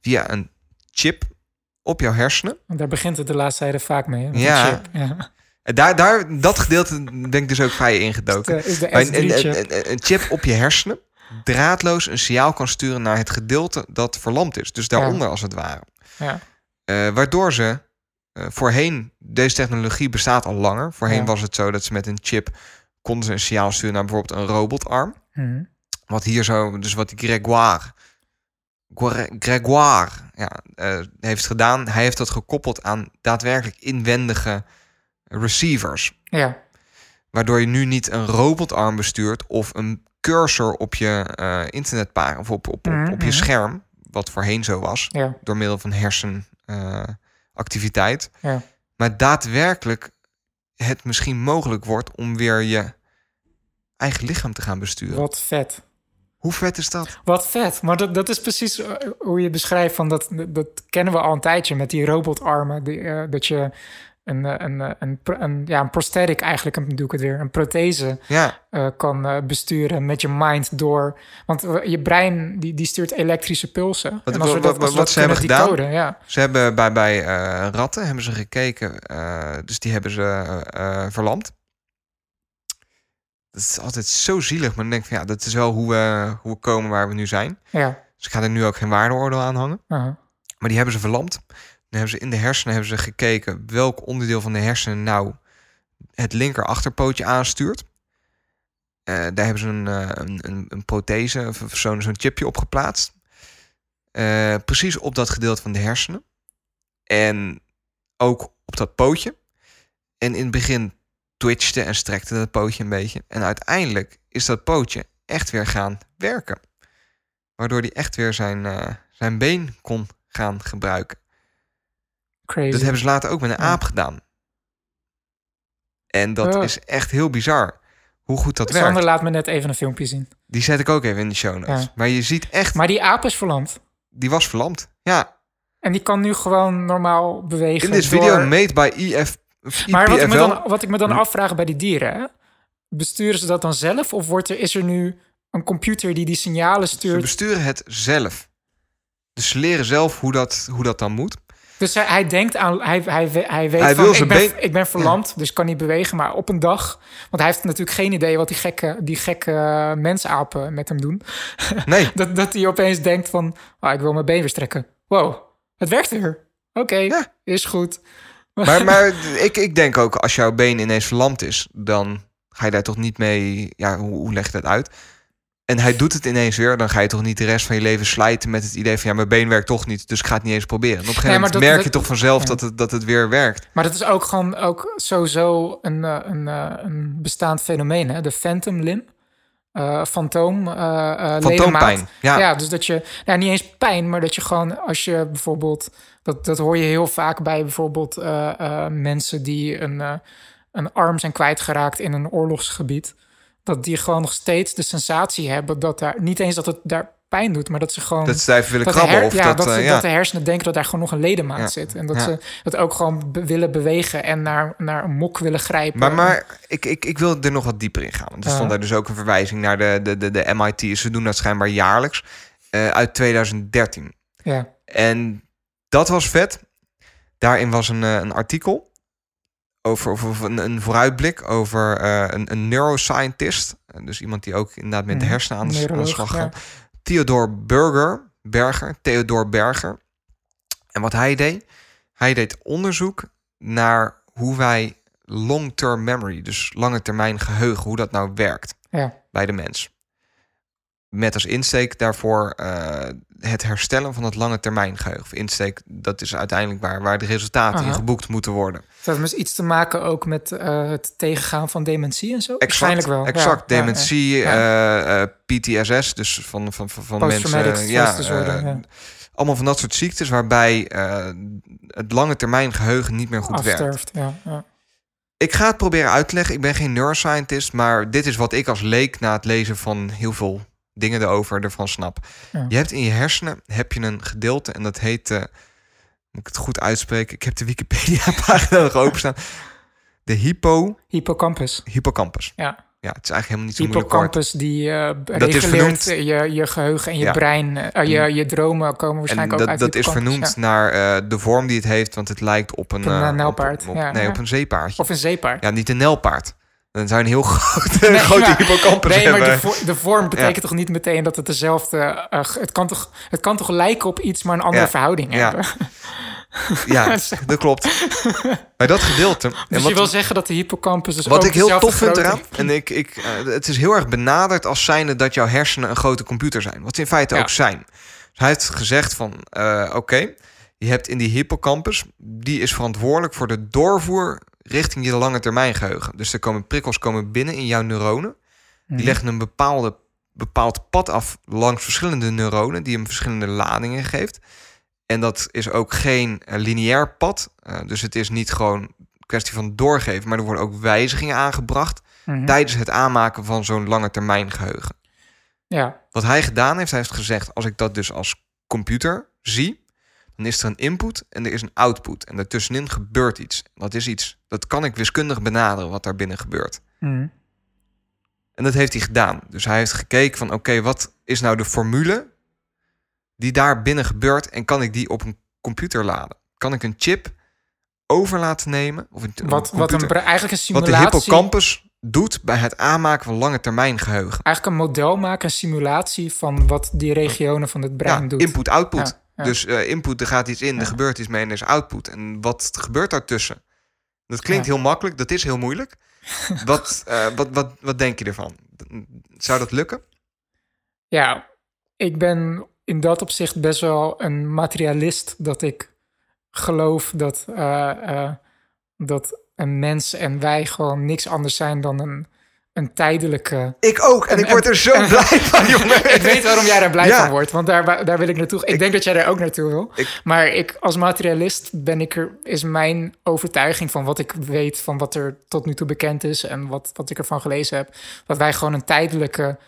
via een chip op jouw hersenen. Daar begint het de laatste tijden vaak mee. Ja. chip. ja. Daar, daar, dat gedeelte ben ik dus ook vrij ingedoken. Is de, is de Bij een, een, S3-chip. een, een- een chip op je hersenen draadloos een signaal kan sturen naar het gedeelte dat verlamd is. Dus daaronder als het ware. Ja. Waardoor ze eh, voorheen, deze technologie bestaat al langer. Voorheen Ja. was het zo dat ze met een chip konden ze een signaal sturen naar bijvoorbeeld een robotarm. Mhm. Wat hier zo, dus wat die Gregoire, Gre- Gregoire ja, eh, heeft gedaan. Hij heeft dat gekoppeld aan daadwerkelijk inwendige receivers. Ja. Waardoor je nu niet een robotarm bestuurt of een cursor op je internetpagina of op, op, op, op je Mhm. scherm, wat voorheen zo was, Ja. door middel van hersenactiviteit. Ja. Maar daadwerkelijk het misschien mogelijk wordt om weer je eigen lichaam te gaan besturen. Wat vet. Hoe vet is dat? Wat vet. Maar dat, dat is precies eh, hoe je beschrijft. Van dat, dat kennen we al een tijdje met die robotarmen. Die, eh, dat je een, eh, een, eh, een, ja, een prosthetic eigenlijk, een- doe ik het weer, een prothese Ja, eh, kan besturen met je mind door. Want je brein die, die stuurt elektrische pulsen. Wat- en als we dat, als we wat dat ze hebben gedaan? ja. ze hebben bij, bij ratten hebben ze gekeken, dus die hebben ze verlamd. dat is altijd zo zielig. Maar dan denk ik van ja, dat is wel hoe we, hoe we komen waar we nu zijn. Ja. Dus ik ga er nu ook geen waardeoordeel aan hangen. aha. Maar die hebben ze verlamd. Hebben ze in de hersenen hebben ze gekeken welk onderdeel van de hersenen nou het linker achterpootje aanstuurt. Eh, daar hebben ze een, eh, een, een, een prothese of zo'n chipje op geplaatst. Eh, precies op dat gedeelte van de hersenen. En ook op dat pootje. En in het begin twitchte en strekte dat pootje een beetje. En uiteindelijk is dat pootje echt weer gaan werken. Waardoor hij echt weer zijn, zijn been kon gaan gebruiken. Crazy. Dat hebben ze later ook met een aap gedaan. En dat is echt heel bizar. Hoe goed dat Sander werkt. laat me net even een filmpje zien. Die zet ik ook even in de show notes. Ja. Maar je ziet echt, Maar die aap is verlamd. die was verlamd. Ja, En die kan nu gewoon normaal bewegen. in this door- video made by EF, of Maar wat ik, me EPFL. dan, wat ik me dan Hm. afvraag bij die dieren, hè? besturen ze dat dan zelf? Of wordt er, is er nu een computer die die signalen Ze stuurt? besturen het zelf. Dus ze leren zelf hoe dat, hoe dat dan moet. Dus hij, hij denkt aan, hij, hij, hij weet Hij van, wil ik ben, ik ben verlamd, dus kan niet bewegen. Maar op een dag, want hij heeft natuurlijk geen idee wat die gekke, die gekke mensapen met hem doen. *laughs* Nee, Dat, dat hij opeens denkt van, ah, ik wil mijn been weer strekken. Wow, het werkt weer. Oké, Ja. is goed. maar, *laughs* maar ik, ik denk ook als jouw been ineens verlamd is, dan ga je daar toch niet mee. Ja, hoe, hoe leg je dat uit? En hij doet het ineens weer, dan ga je toch niet de rest van je leven slijten met het idee van ja, mijn been werkt toch niet, dus ik ga het niet eens proberen. En op een gegeven Nee, moment dat- merk je toch vanzelf ja. dat, het, dat het weer werkt. Maar dat is ook gewoon ook sowieso een, eh, een, eh, een bestaand fenomeen, hè? De phantom limb. Eh fantoom, eh eh, Fantoompijn, ja. ja, dus dat je, nou niet eens pijn, maar dat je gewoon als je bijvoorbeeld, dat, dat hoor je heel vaak bij bijvoorbeeld mensen die een, een arm zijn kwijtgeraakt in een oorlogsgebied. Dat die gewoon nog steeds de sensatie hebben dat daar, niet eens dat het daar pijn doet, maar dat ze gewoon Dat ze even willen dat krabben. her- of ja, dat, dat, eh, ze- ja. dat de hersenen denken dat daar gewoon nog een ledemaat Ja. zit. En dat ze dat ook gewoon be- willen bewegen en naar, naar een mok willen grijpen. Maar, maar ik, ik, ik wil er nog wat dieper in gaan. Want er stond daar dus ook een verwijzing naar de, de, de, de MIT. Ze doen dat schijnbaar jaarlijks. eh, uit 2013. Ja, En dat was vet. Daarin was een, eh, een artikel over, over een, een vooruitblik over eh, een, een neuroscientist. Eh, Dus iemand die ook inderdaad met de Mhm. hersenen aan de, aan de Neuroloog, slag ja. gaat. Theodor Berger, Berger, Theodor Berger. En wat hij deed, hij deed onderzoek naar hoe wij long-term memory, dus lange termijn geheugen, hoe dat nou werkt ja. bij de mens. Met als insteek daarvoor eh, het herstellen van het lange termijn geheugen. Of insteek, dat is uiteindelijk waar, waar de resultaten in geboekt moeten worden. Dat heeft dus iets te maken ook met eh, het tegengaan van dementie en zo? Exact, Waarschijnlijk wel. exact. Ja, dementie, ja. eh, eh, PTSS, dus van, van, van, van mensen. ja. Allemaal van dat soort ziektes waarbij het lange termijn geheugen niet meer goed werkt. Afsterft, ja. Ik ga het proberen uit te leggen. Ik ben geen neuroscientist, maar dit is wat ik als leek na het lezen van heel veel dingen erover ervan snap. Ja. Je hebt in je hersenen heb je een gedeelte en dat heet, eh, moet ik het goed uitspreken? Ik heb de Wikipedia-pagina *laughs* nog openstaan. De hypo, Hippocampus. hippocampus. Ja. Ja, het is eigenlijk helemaal niet zo. Hippocampus die Dat is vernoemd- je, je geheugen en je Ja. brein. eh, je, je dromen komen En waarschijnlijk ook dat, uit dat is vernoemd ja. naar de vorm die het heeft, want het lijkt op een, Op een, nijlpaard, op- op- ja, nee, op een zeepaardje. Of een zeepaard. Ja, niet een nelpaard. Dan zou je een heel *laughs* grote, Nee, grote maar- hippocampus Nee, maar de, vo- de vorm betekent toch niet meteen dat het dezelfde... eh, het, kan toch, het kan toch lijken op iets, maar een andere Ja, verhouding ja. hebben. Ja, *laughs* dat klopt. Bij dat gedeelte. en Dus wat, je wil zeggen dat de hippocampus dus wat ik heel tof vind eraan, en ik, ik, eh, het is heel erg benaderd als zijnde dat jouw hersenen een grote computer zijn. Wat ze in feite ook zijn. Dus hij heeft gezegd van, eh, oké, je hebt in die hippocampus, die is verantwoordelijk voor de doorvoer richting je lange termijn geheugen. Dus er komen prikkels komen binnen in jouw neuronen. Die Mhm. leggen een bepaalde, bepaald pad af langs verschillende neuronen, die hem verschillende ladingen geeft. En dat is ook geen eh, lineair pad. Eh, dus het is niet gewoon een kwestie van doorgeven, maar er worden ook wijzigingen aangebracht Mhm. tijdens het aanmaken van zo'n lange termijn geheugen. Ja, Wat hij gedaan heeft, hij heeft gezegd: als ik dat dus als computer zie, dan is er een input en er is een output. En daartussenin gebeurt iets. Dat is iets, dat kan ik wiskundig benaderen wat daar binnen gebeurt. Mhm. En dat heeft hij gedaan. Dus hij heeft gekeken van oké, wat is nou de formule die daar binnen gebeurt en kan ik die op een computer laden? Kan ik een chip over laten nemen? Of een, een wat, wat een, eigenlijk een wat de simulatie... hippocampus doet bij het aanmaken van lange termijn geheugen. Eigenlijk een model maken, een simulatie van wat die regionen van het brein Ja, doet. input-output. Ja, ja. Dus eh, input, er gaat iets in, er gebeurt iets mee en er is output. En wat gebeurt daartussen? Dat klinkt Ja. heel makkelijk, dat is heel moeilijk. *laughs* wat, eh, wat, wat, wat denk je ervan? Zou dat lukken? Ja, ik ben in dat opzicht best wel een materialist. Dat ik geloof dat, eh, dat een mens en wij gewoon niks anders zijn dan een, een tijdelijke. Ik ook, en, ik word er zo blij van, *laughs* jongen. Ik weet waarom jij daar blij Ja. van wordt, want daar, daar wil ik naartoe. Ik, denk dat jij daar ook naartoe wil. Ik- maar ik, als materialist ben ik er, is mijn overtuiging van wat ik weet, van wat er tot nu toe bekend is en wat, wat ik ervan gelezen heb, dat wij gewoon een tijdelijke,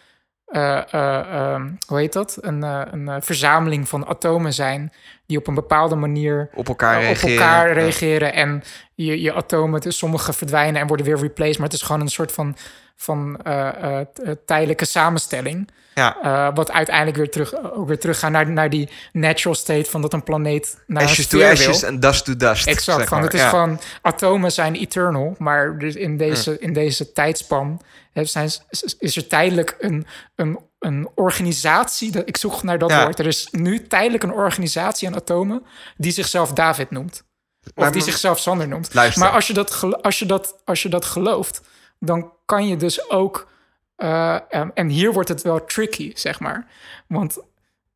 eh, eh, ehm, hoe heet dat? Een, eh, een verzameling van atomen zijn die op een bepaalde manier Op elkaar reageren. op elkaar Ja. reageren. En je, je atomen, dus sommige verdwijnen en worden weer replaced. Maar het is gewoon een soort van, van eh, eh, eh, tijdelijke samenstelling. Ja. Wat uiteindelijk weer terug, ook weer teruggaan naar, naar die natural state van dat een planeet naar Ashes een to ashes en dust to dust. Exact, zeg van, het is Ja. van atomen zijn eternal, maar dus in deze, in deze tijdspan hè, zijn, is- er tijdelijk een, een, een organisatie, dat, ik zoek naar dat woord, er is nu tijdelijk een organisatie aan atomen die zichzelf David noemt. Of Maar- die zichzelf Sander noemt. Luister. Maar als je, dat, als, je dat, als je dat gelooft, dan kan je dus ook. eh, en hier wordt het wel tricky, zeg maar. Want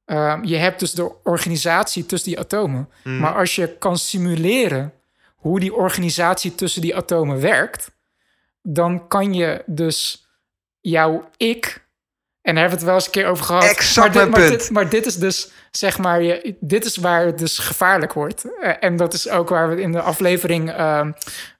ehm, je hebt dus de organisatie tussen die atomen. Mhm. Maar als je kan simuleren hoe die organisatie tussen die atomen werkt, dan kan je dus jouw ik. En daar hebben we het wel eens een keer over gehad. Exact maar dit, mijn maar punt. Dit, maar dit is dus, zeg maar, je, dit is waar het dus gevaarlijk wordt. Eh, en dat is ook waar we in de aflevering, ehm,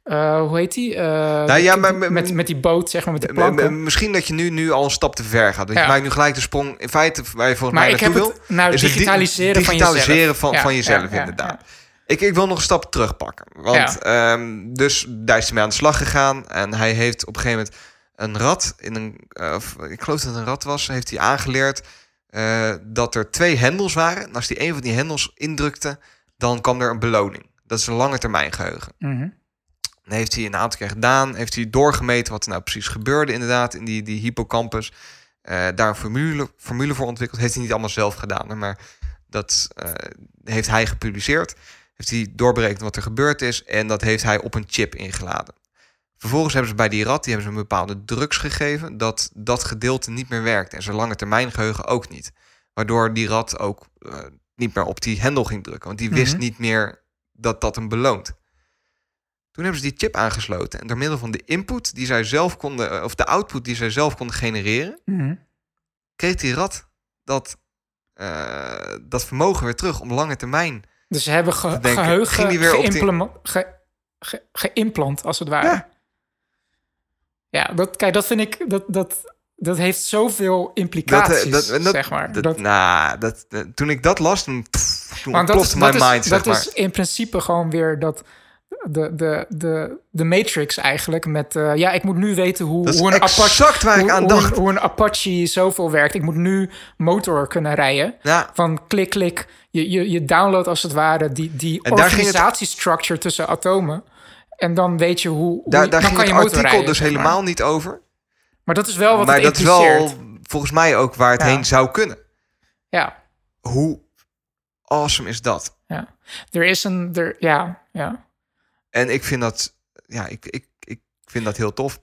eh, hoe heet die? Eh, Nou ja, maar- met, met die boot, zeg maar, met de planken. Misschien dat je nu, nu al een stap te ver gaat. Dat Ja. je maakt nu gelijk de sprong. In feite, waar je volgens Maar mij naartoe het wil... nou is het di- digitaliseren van jezelf. digitaliseren van, Ja, van jezelf, inderdaad. Ik, ik wil nog een stap terugpakken. Want ehm, dus daar is hij mee aan de slag gegaan. En hij heeft op een gegeven moment een rat in een... eh, ik geloof dat het een rat was. Heeft hij aangeleerd eh, dat er twee hendels waren. En als hij een van die hendels indrukte, dan kwam er een beloning. Dat is een lange termijn geheugen. Mhm. Heeft hij een aantal keer gedaan. Heeft hij doorgemeten wat er nou precies gebeurde inderdaad in die, die hippocampus. Eh, daar een formule, formule voor ontwikkeld. Heeft hij niet allemaal zelf gedaan. Maar dat heeft hij gepubliceerd. Heeft hij doorberekend wat er gebeurd is. En dat heeft hij op een chip ingeladen. Vervolgens hebben ze bij die rat die hebben ze een bepaalde drugs gegeven. Dat dat gedeelte niet meer werkt. En zijn lange termijn geheugen ook niet. Waardoor die rat ook eh, niet meer op die hendel ging drukken. Want die wist Mhm. niet meer dat dat hem beloont. Toen hebben ze die chip aangesloten. En door middel van de input die zij zelf konden, eh, of de output die zij zelf konden genereren, Mhm. kreeg die rat dat, eh, dat vermogen weer terug om lange termijn. Dus ze hebben ge geheugen ging die weer op die- geïmplema- ge- ge- geimplant, als het ware. Ja. Ja, dat, kijk, dat vind ik, dat, dat, dat heeft zoveel implicaties, eh, dat, dat, zeg maar. dat- Dat- nou, dat, eh, toen ik dat las, toen, pff, dat is, dat mijn is, mind, dat zeg maar. is in principe gewoon weer dat de, de, de, de Matrix eigenlijk met... eh, ja, ik moet nu weten hoe, Dat is hoe een Apache... waar ik hoe, aan hoe een- dacht. Hoe een Apache zoveel werkt. Ik moet nu motor kunnen rijden. Ja, Van klik, klik. Je, je, je download als het ware die, die organisatiestructure tussen atomen. En dan weet je hoe, hoe daar, je- daar dan ging kan het je artikel rijden, dus maar. helemaal niet over. Maar dat is wel wat maar het dat is wel volgens mij ook waar het Ja. heen zou kunnen. Ja, Hoe awesome is dat? ja. Er is een... Er, ja, ja. En ik vind dat, ja, ik, ik, ik vind dat heel tof.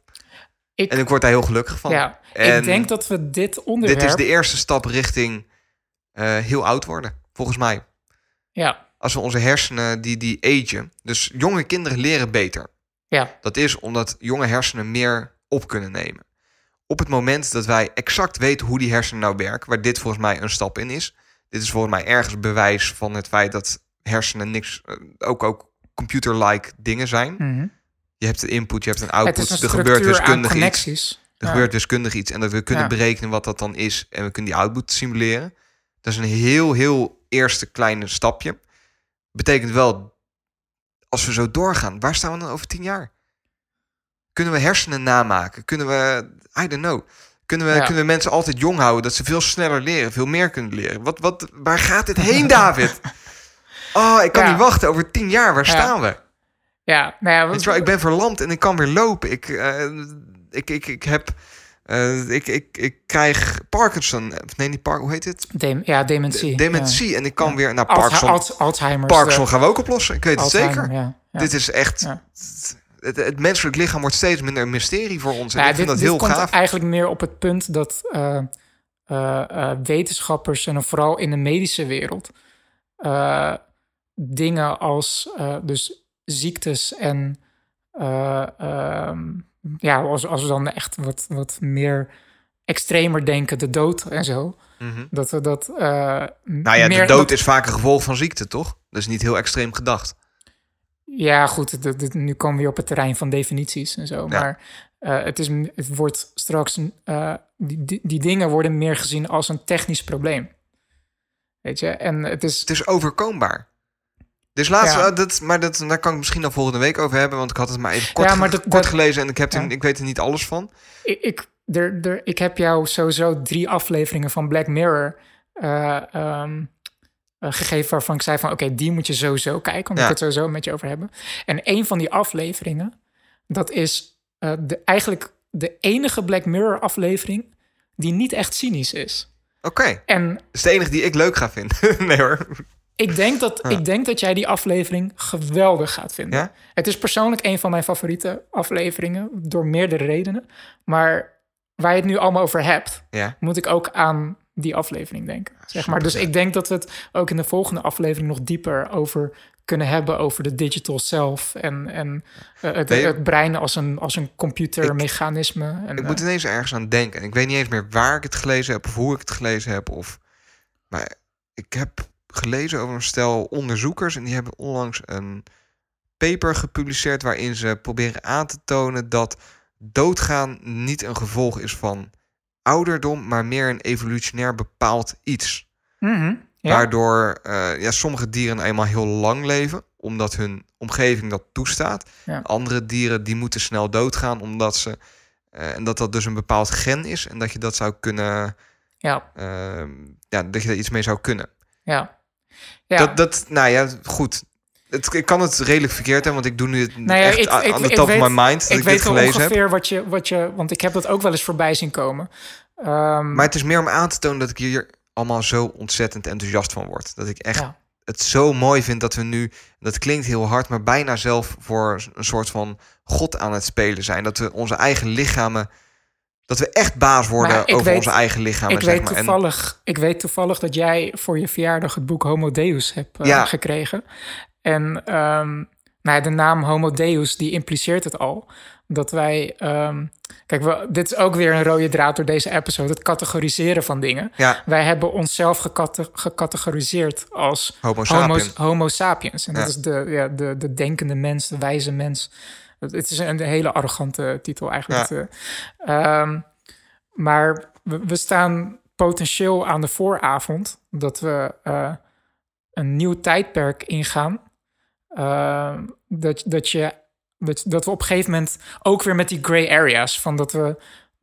Ik, En ik word daar heel gelukkig van. ja. En ik denk dat we dit onderwerp... Dit is de eerste stap richting eh, heel oud worden, volgens mij. Ja, Als we onze hersenen, die, die agen. Dus jonge kinderen leren beter. ja. Dat is omdat jonge hersenen meer op kunnen nemen. Op het moment dat wij exact weten hoe die hersenen nou werken, waar dit volgens mij een stap in is. Dit is volgens mij ergens bewijs van het feit dat hersenen niks, eh, ook, ook computer-like dingen zijn. Mhm. Je hebt een input, je hebt een Het output, is een er structuur gebeurt aan wiskundig iets. connecties. Er Ja. gebeurt wiskundig iets en dat we kunnen Ja. berekenen wat dat dan is en we kunnen die output simuleren. Dat is een heel, heel eerste kleine stapje. Betekent wel, als we zo doorgaan, waar staan we dan over tien jaar? Kunnen we hersenen namaken? Kunnen we, I don't know, kunnen we, Ja. kunnen we mensen altijd jong houden dat ze veel sneller leren, veel meer kunnen leren? Wat, wat, waar gaat dit heen, *laughs* David? Oh, ik kan Ja. niet wachten. Over tien jaar, waar Ja. staan we? Ja, nou ja, ik ben verlamd en ik kan weer lopen. Ik, eh, ik, ik, ik heb... eh, ik, ik, ik krijg Parkinson. Of Nee, niet Park. Hoe heet het? Dem- ja, dementie. Dementie. Ja. En ik kan Ja. weer... Nou, Alzhe- Parkinson, Alz- Alzheimer's. Parkinson de- gaan we ook oplossen. Ik weet het Alzheimer, zeker. Ja. Dit is echt... Het, het menselijk lichaam wordt steeds minder een mysterie voor ons. En Ja, ik vind dat dit heel komt gaaf. eigenlijk meer op het punt dat eh, eh, eh, wetenschappers en dan vooral in de medische wereld eh, dingen als eh, dus ziektes en eh, ehm, ja, als, als we dan echt wat, wat meer extremer denken, de dood en zo, Mhm. dat we dat. eh, Nou ja, de meer- dood dat- is vaak een gevolg van ziekte, toch? Dat is niet heel extreem gedacht. Ja, goed, nu komen we op het terrein van definities en zo. Ja. Maar eh, het, is, het wordt straks... eh, die, die, die dingen worden meer gezien als een technisch probleem. Weet je? En het is... Het is overkombaar. Dus laatst, Ja. dat, maar dat, daar kan ik misschien dan volgende week over hebben, want ik had het maar even kort, Ja, maar dat- kort dat- gelezen en ik, heb ik weet er niet alles van. Ik, ik, er, er, ik heb jou sowieso drie afleveringen van Black Mirror eh, ehm, eh, gegeven... waarvan ik zei van, oké, die moet je sowieso kijken... omdat ik het sowieso met je over hebben. En een van die afleveringen, dat is eh, de, eigenlijk de enige Black Mirror aflevering... die niet echt cynisch is. Oké, En dat is de enige die ik leuk ga vinden. *laughs* nee hoor. Ik denk, dat, Ja. ik denk dat jij die aflevering geweldig gaat vinden. Ja? Het is persoonlijk een van mijn favoriete afleveringen door meerdere redenen. Maar waar je het nu allemaal over hebt, Ja. moet ik ook aan die aflevering denken. Zeg maar. Dus ik denk dat we het ook in de volgende aflevering nog dieper over kunnen hebben over de digital self en, en eh, het, Weet je- het brein als een, als een computermechanisme. En, Ik moet eh, ineens ergens aan denken. En ik weet niet eens meer waar ik het gelezen heb of hoe ik het gelezen heb. Of... Maar ik heb gelezen over een stel onderzoekers en die hebben onlangs een paper gepubliceerd waarin ze proberen aan te tonen dat doodgaan niet een gevolg is van ouderdom, maar meer een evolutionair bepaald iets. mhm, ja. Waardoor eh, ja, sommige dieren eenmaal heel lang leven, omdat hun omgeving dat toestaat. Ja. Andere dieren die moeten snel doodgaan, omdat ze. eh, en dat dat dus een bepaald gen is. En dat je dat zou kunnen. ja, ehm, ja, dat je daar iets mee zou kunnen. ja. Ja. Dat, dat, nou ja, goed. Het, ik kan het redelijk verkeerd hebben, want ik doe nu het Nou ja, echt ik- aan ik- de top weet- of my mind dat ik, ik weet dit gelezen heb. ongeveer wat je, wat je... Want ik heb dat ook wel eens voorbij zien komen. Ehm, Maar het is meer om aan te tonen dat ik hier allemaal zo ontzettend enthousiast van word. Dat ik echt ja. het zo mooi vind dat we nu, dat klinkt heel hard, maar bijna zelf voor een soort van God aan het spelen zijn. Dat we onze eigen lichamen, dat we echt baas worden over weet- onze eigen lichamen. ik, zeg weet maar. En- toevallig, ik weet toevallig dat jij voor je verjaardag het boek Homo Deus hebt eh, Ja. gekregen. En ehm, nou ja, de naam Homo Deus, die impliceert het al. Dat wij... ehm, kijk, we, dit is ook weer een rode draad door deze episode. Het categoriseren van dingen. ja, Wij hebben onszelf gecate- gecategoriseerd als Homo sapiens. homo sapiens. En dat is de, ja, de, de denkende mens, de wijze mens. Het is een hele arrogante titel eigenlijk. Ja. Eh, ehm, maar we, we staan potentieel aan de vooravond dat we eh, een nieuw tijdperk ingaan. Ehm, dat, dat, je, dat, dat we op een gegeven moment ook weer met die gray areas van dat we.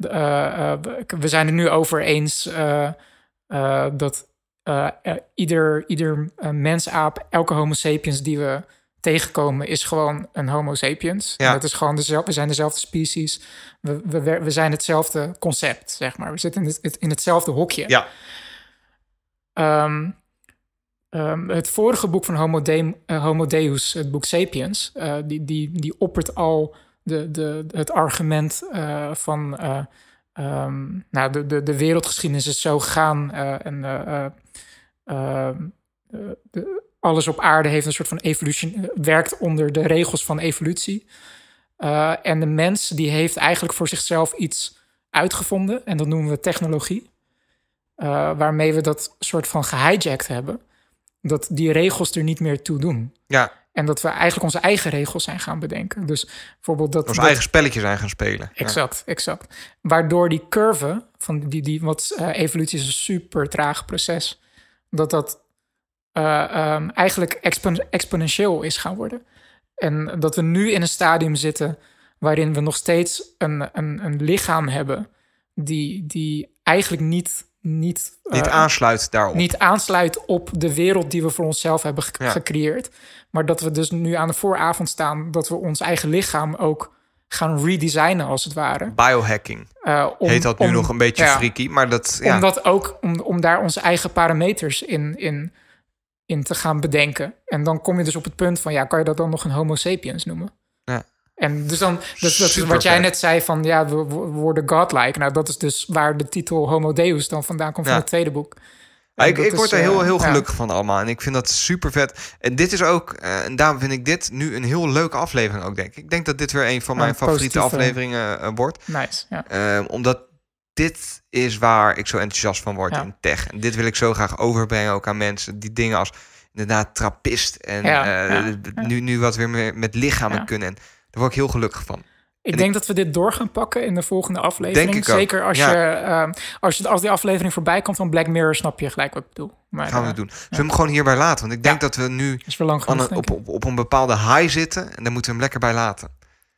eh, we- zijn het nu over eens dat ieder, ieder mensaap, elke homo sapiens die we tegenkomen, is gewoon een homo sapiens. Ja. En dat is gewoon dezelfde, we zijn dezelfde species. We, we, we zijn hetzelfde concept, zeg maar. We zitten in, het, in hetzelfde hokje. Ja. Ehm, ehm, het vorige boek van Homo, De- eh, Homo Deus, het boek Sapiens, eh, die, die, die oppert al de, de, het argument eh, van... eh, ehm, nou, de, de, de wereldgeschiedenis is zo gegaan en de- alles op aarde heeft een soort van evolutie, werkt onder de regels van evolutie. Eh, en de mens die heeft eigenlijk voor zichzelf iets uitgevonden en dat noemen we technologie. Eh, waarmee we dat soort van gehijacked hebben. Dat die regels er niet meer toe doen. ja, En dat we eigenlijk onze eigen regels zijn gaan bedenken. Dus bijvoorbeeld dat. onze dat- eigen spelletjes zijn gaan spelen. Ja. Exact, exact. Waardoor die curve van die, die wat eh, evolutie is een super traag proces, dat dat eh, ehm, eigenlijk expon- exponentieel is gaan worden. En dat we nu in een stadium zitten waarin we nog steeds een, een, een lichaam hebben die, die eigenlijk niet, niet, Niet eh, aansluit daarop. niet aansluit op de wereld die we voor onszelf hebben ge- Ja. gecreëerd. Maar dat we dus nu aan de vooravond staan dat we ons eigen lichaam ook gaan redesignen als het ware. Biohacking Eh, om- heet dat nu om- nog een beetje ja, freaky, maar dat ja, Om dat ook, om, om daar onze eigen parameters in, in, in te gaan bedenken. En dan kom je dus op het punt van, ja, kan je dat dan nog een homo sapiens noemen? Ja. En dus dan, dus dat is wat jij net zei van, ja, we, we worden godlike. Nou, dat is dus waar de titel Homo Deus dan vandaan komt van Ja. het tweede boek. Ja, ik, ik is, word er eh, heel, heel ja. gelukkig van allemaal. En ik vind dat super vet. En dit is ook, eh, en daarom vind ik dit nu een heel leuke aflevering ook, denk ik. Ik denk dat dit weer een van mijn favoriete positieve- afleveringen eh, wordt. Nice, ja. Ehm, omdat dit is waar ik zo enthousiast van word Ja. in tech. En dit wil ik zo graag overbrengen ook aan mensen. Die dingen als inderdaad trappist. En Ja, eh, ja. Nu, nu wat weer meer met lichamen kunnen. En daar word ik heel gelukkig van. Ik En denk dat we dit door gaan pakken in de volgende aflevering. Denk ik ook, Zeker als, je, ehm, als, je, als die aflevering voorbij komt van Black Mirror, snap je gelijk wat ik bedoel. Maar, gaan we eh, doen. Zullen we hem gewoon hierbij laten? Want ik denk dat we nu is weer lang aan genoeg, een- denk op, op, op een bepaalde high zitten. En daar moeten we hem lekker bij laten.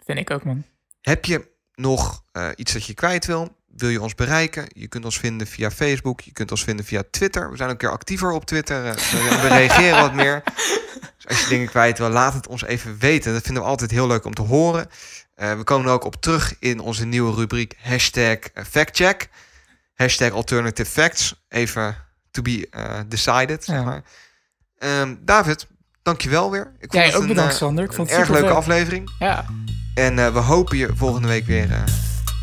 Vind ik ook, man. Heb je nog eh, iets dat je kwijt wil? Wil je ons bereiken? Je kunt ons vinden via Facebook. Je kunt ons vinden via Twitter. We zijn een keer actiever op Twitter. eh, we- reageren wat meer. *laughs* Dus als je dingen kwijt wil, laat het ons even weten. Dat vinden we altijd heel leuk om te horen. Eh, we komen er ook op terug in onze nieuwe rubriek hashtag eh, factcheck. Hashtag alternative facts. Even to be decided, zeg Ja. maar. Ehm, David, dankjewel weer. Ik Jij het ook een, bedankt, Sander. Ik een vond het erg leuke aflevering. Ja. En we hopen je volgende week weer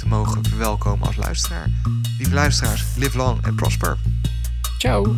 te mogen verwelkomen als luisteraar. Lieve luisteraars, live long and prosper. Ciao.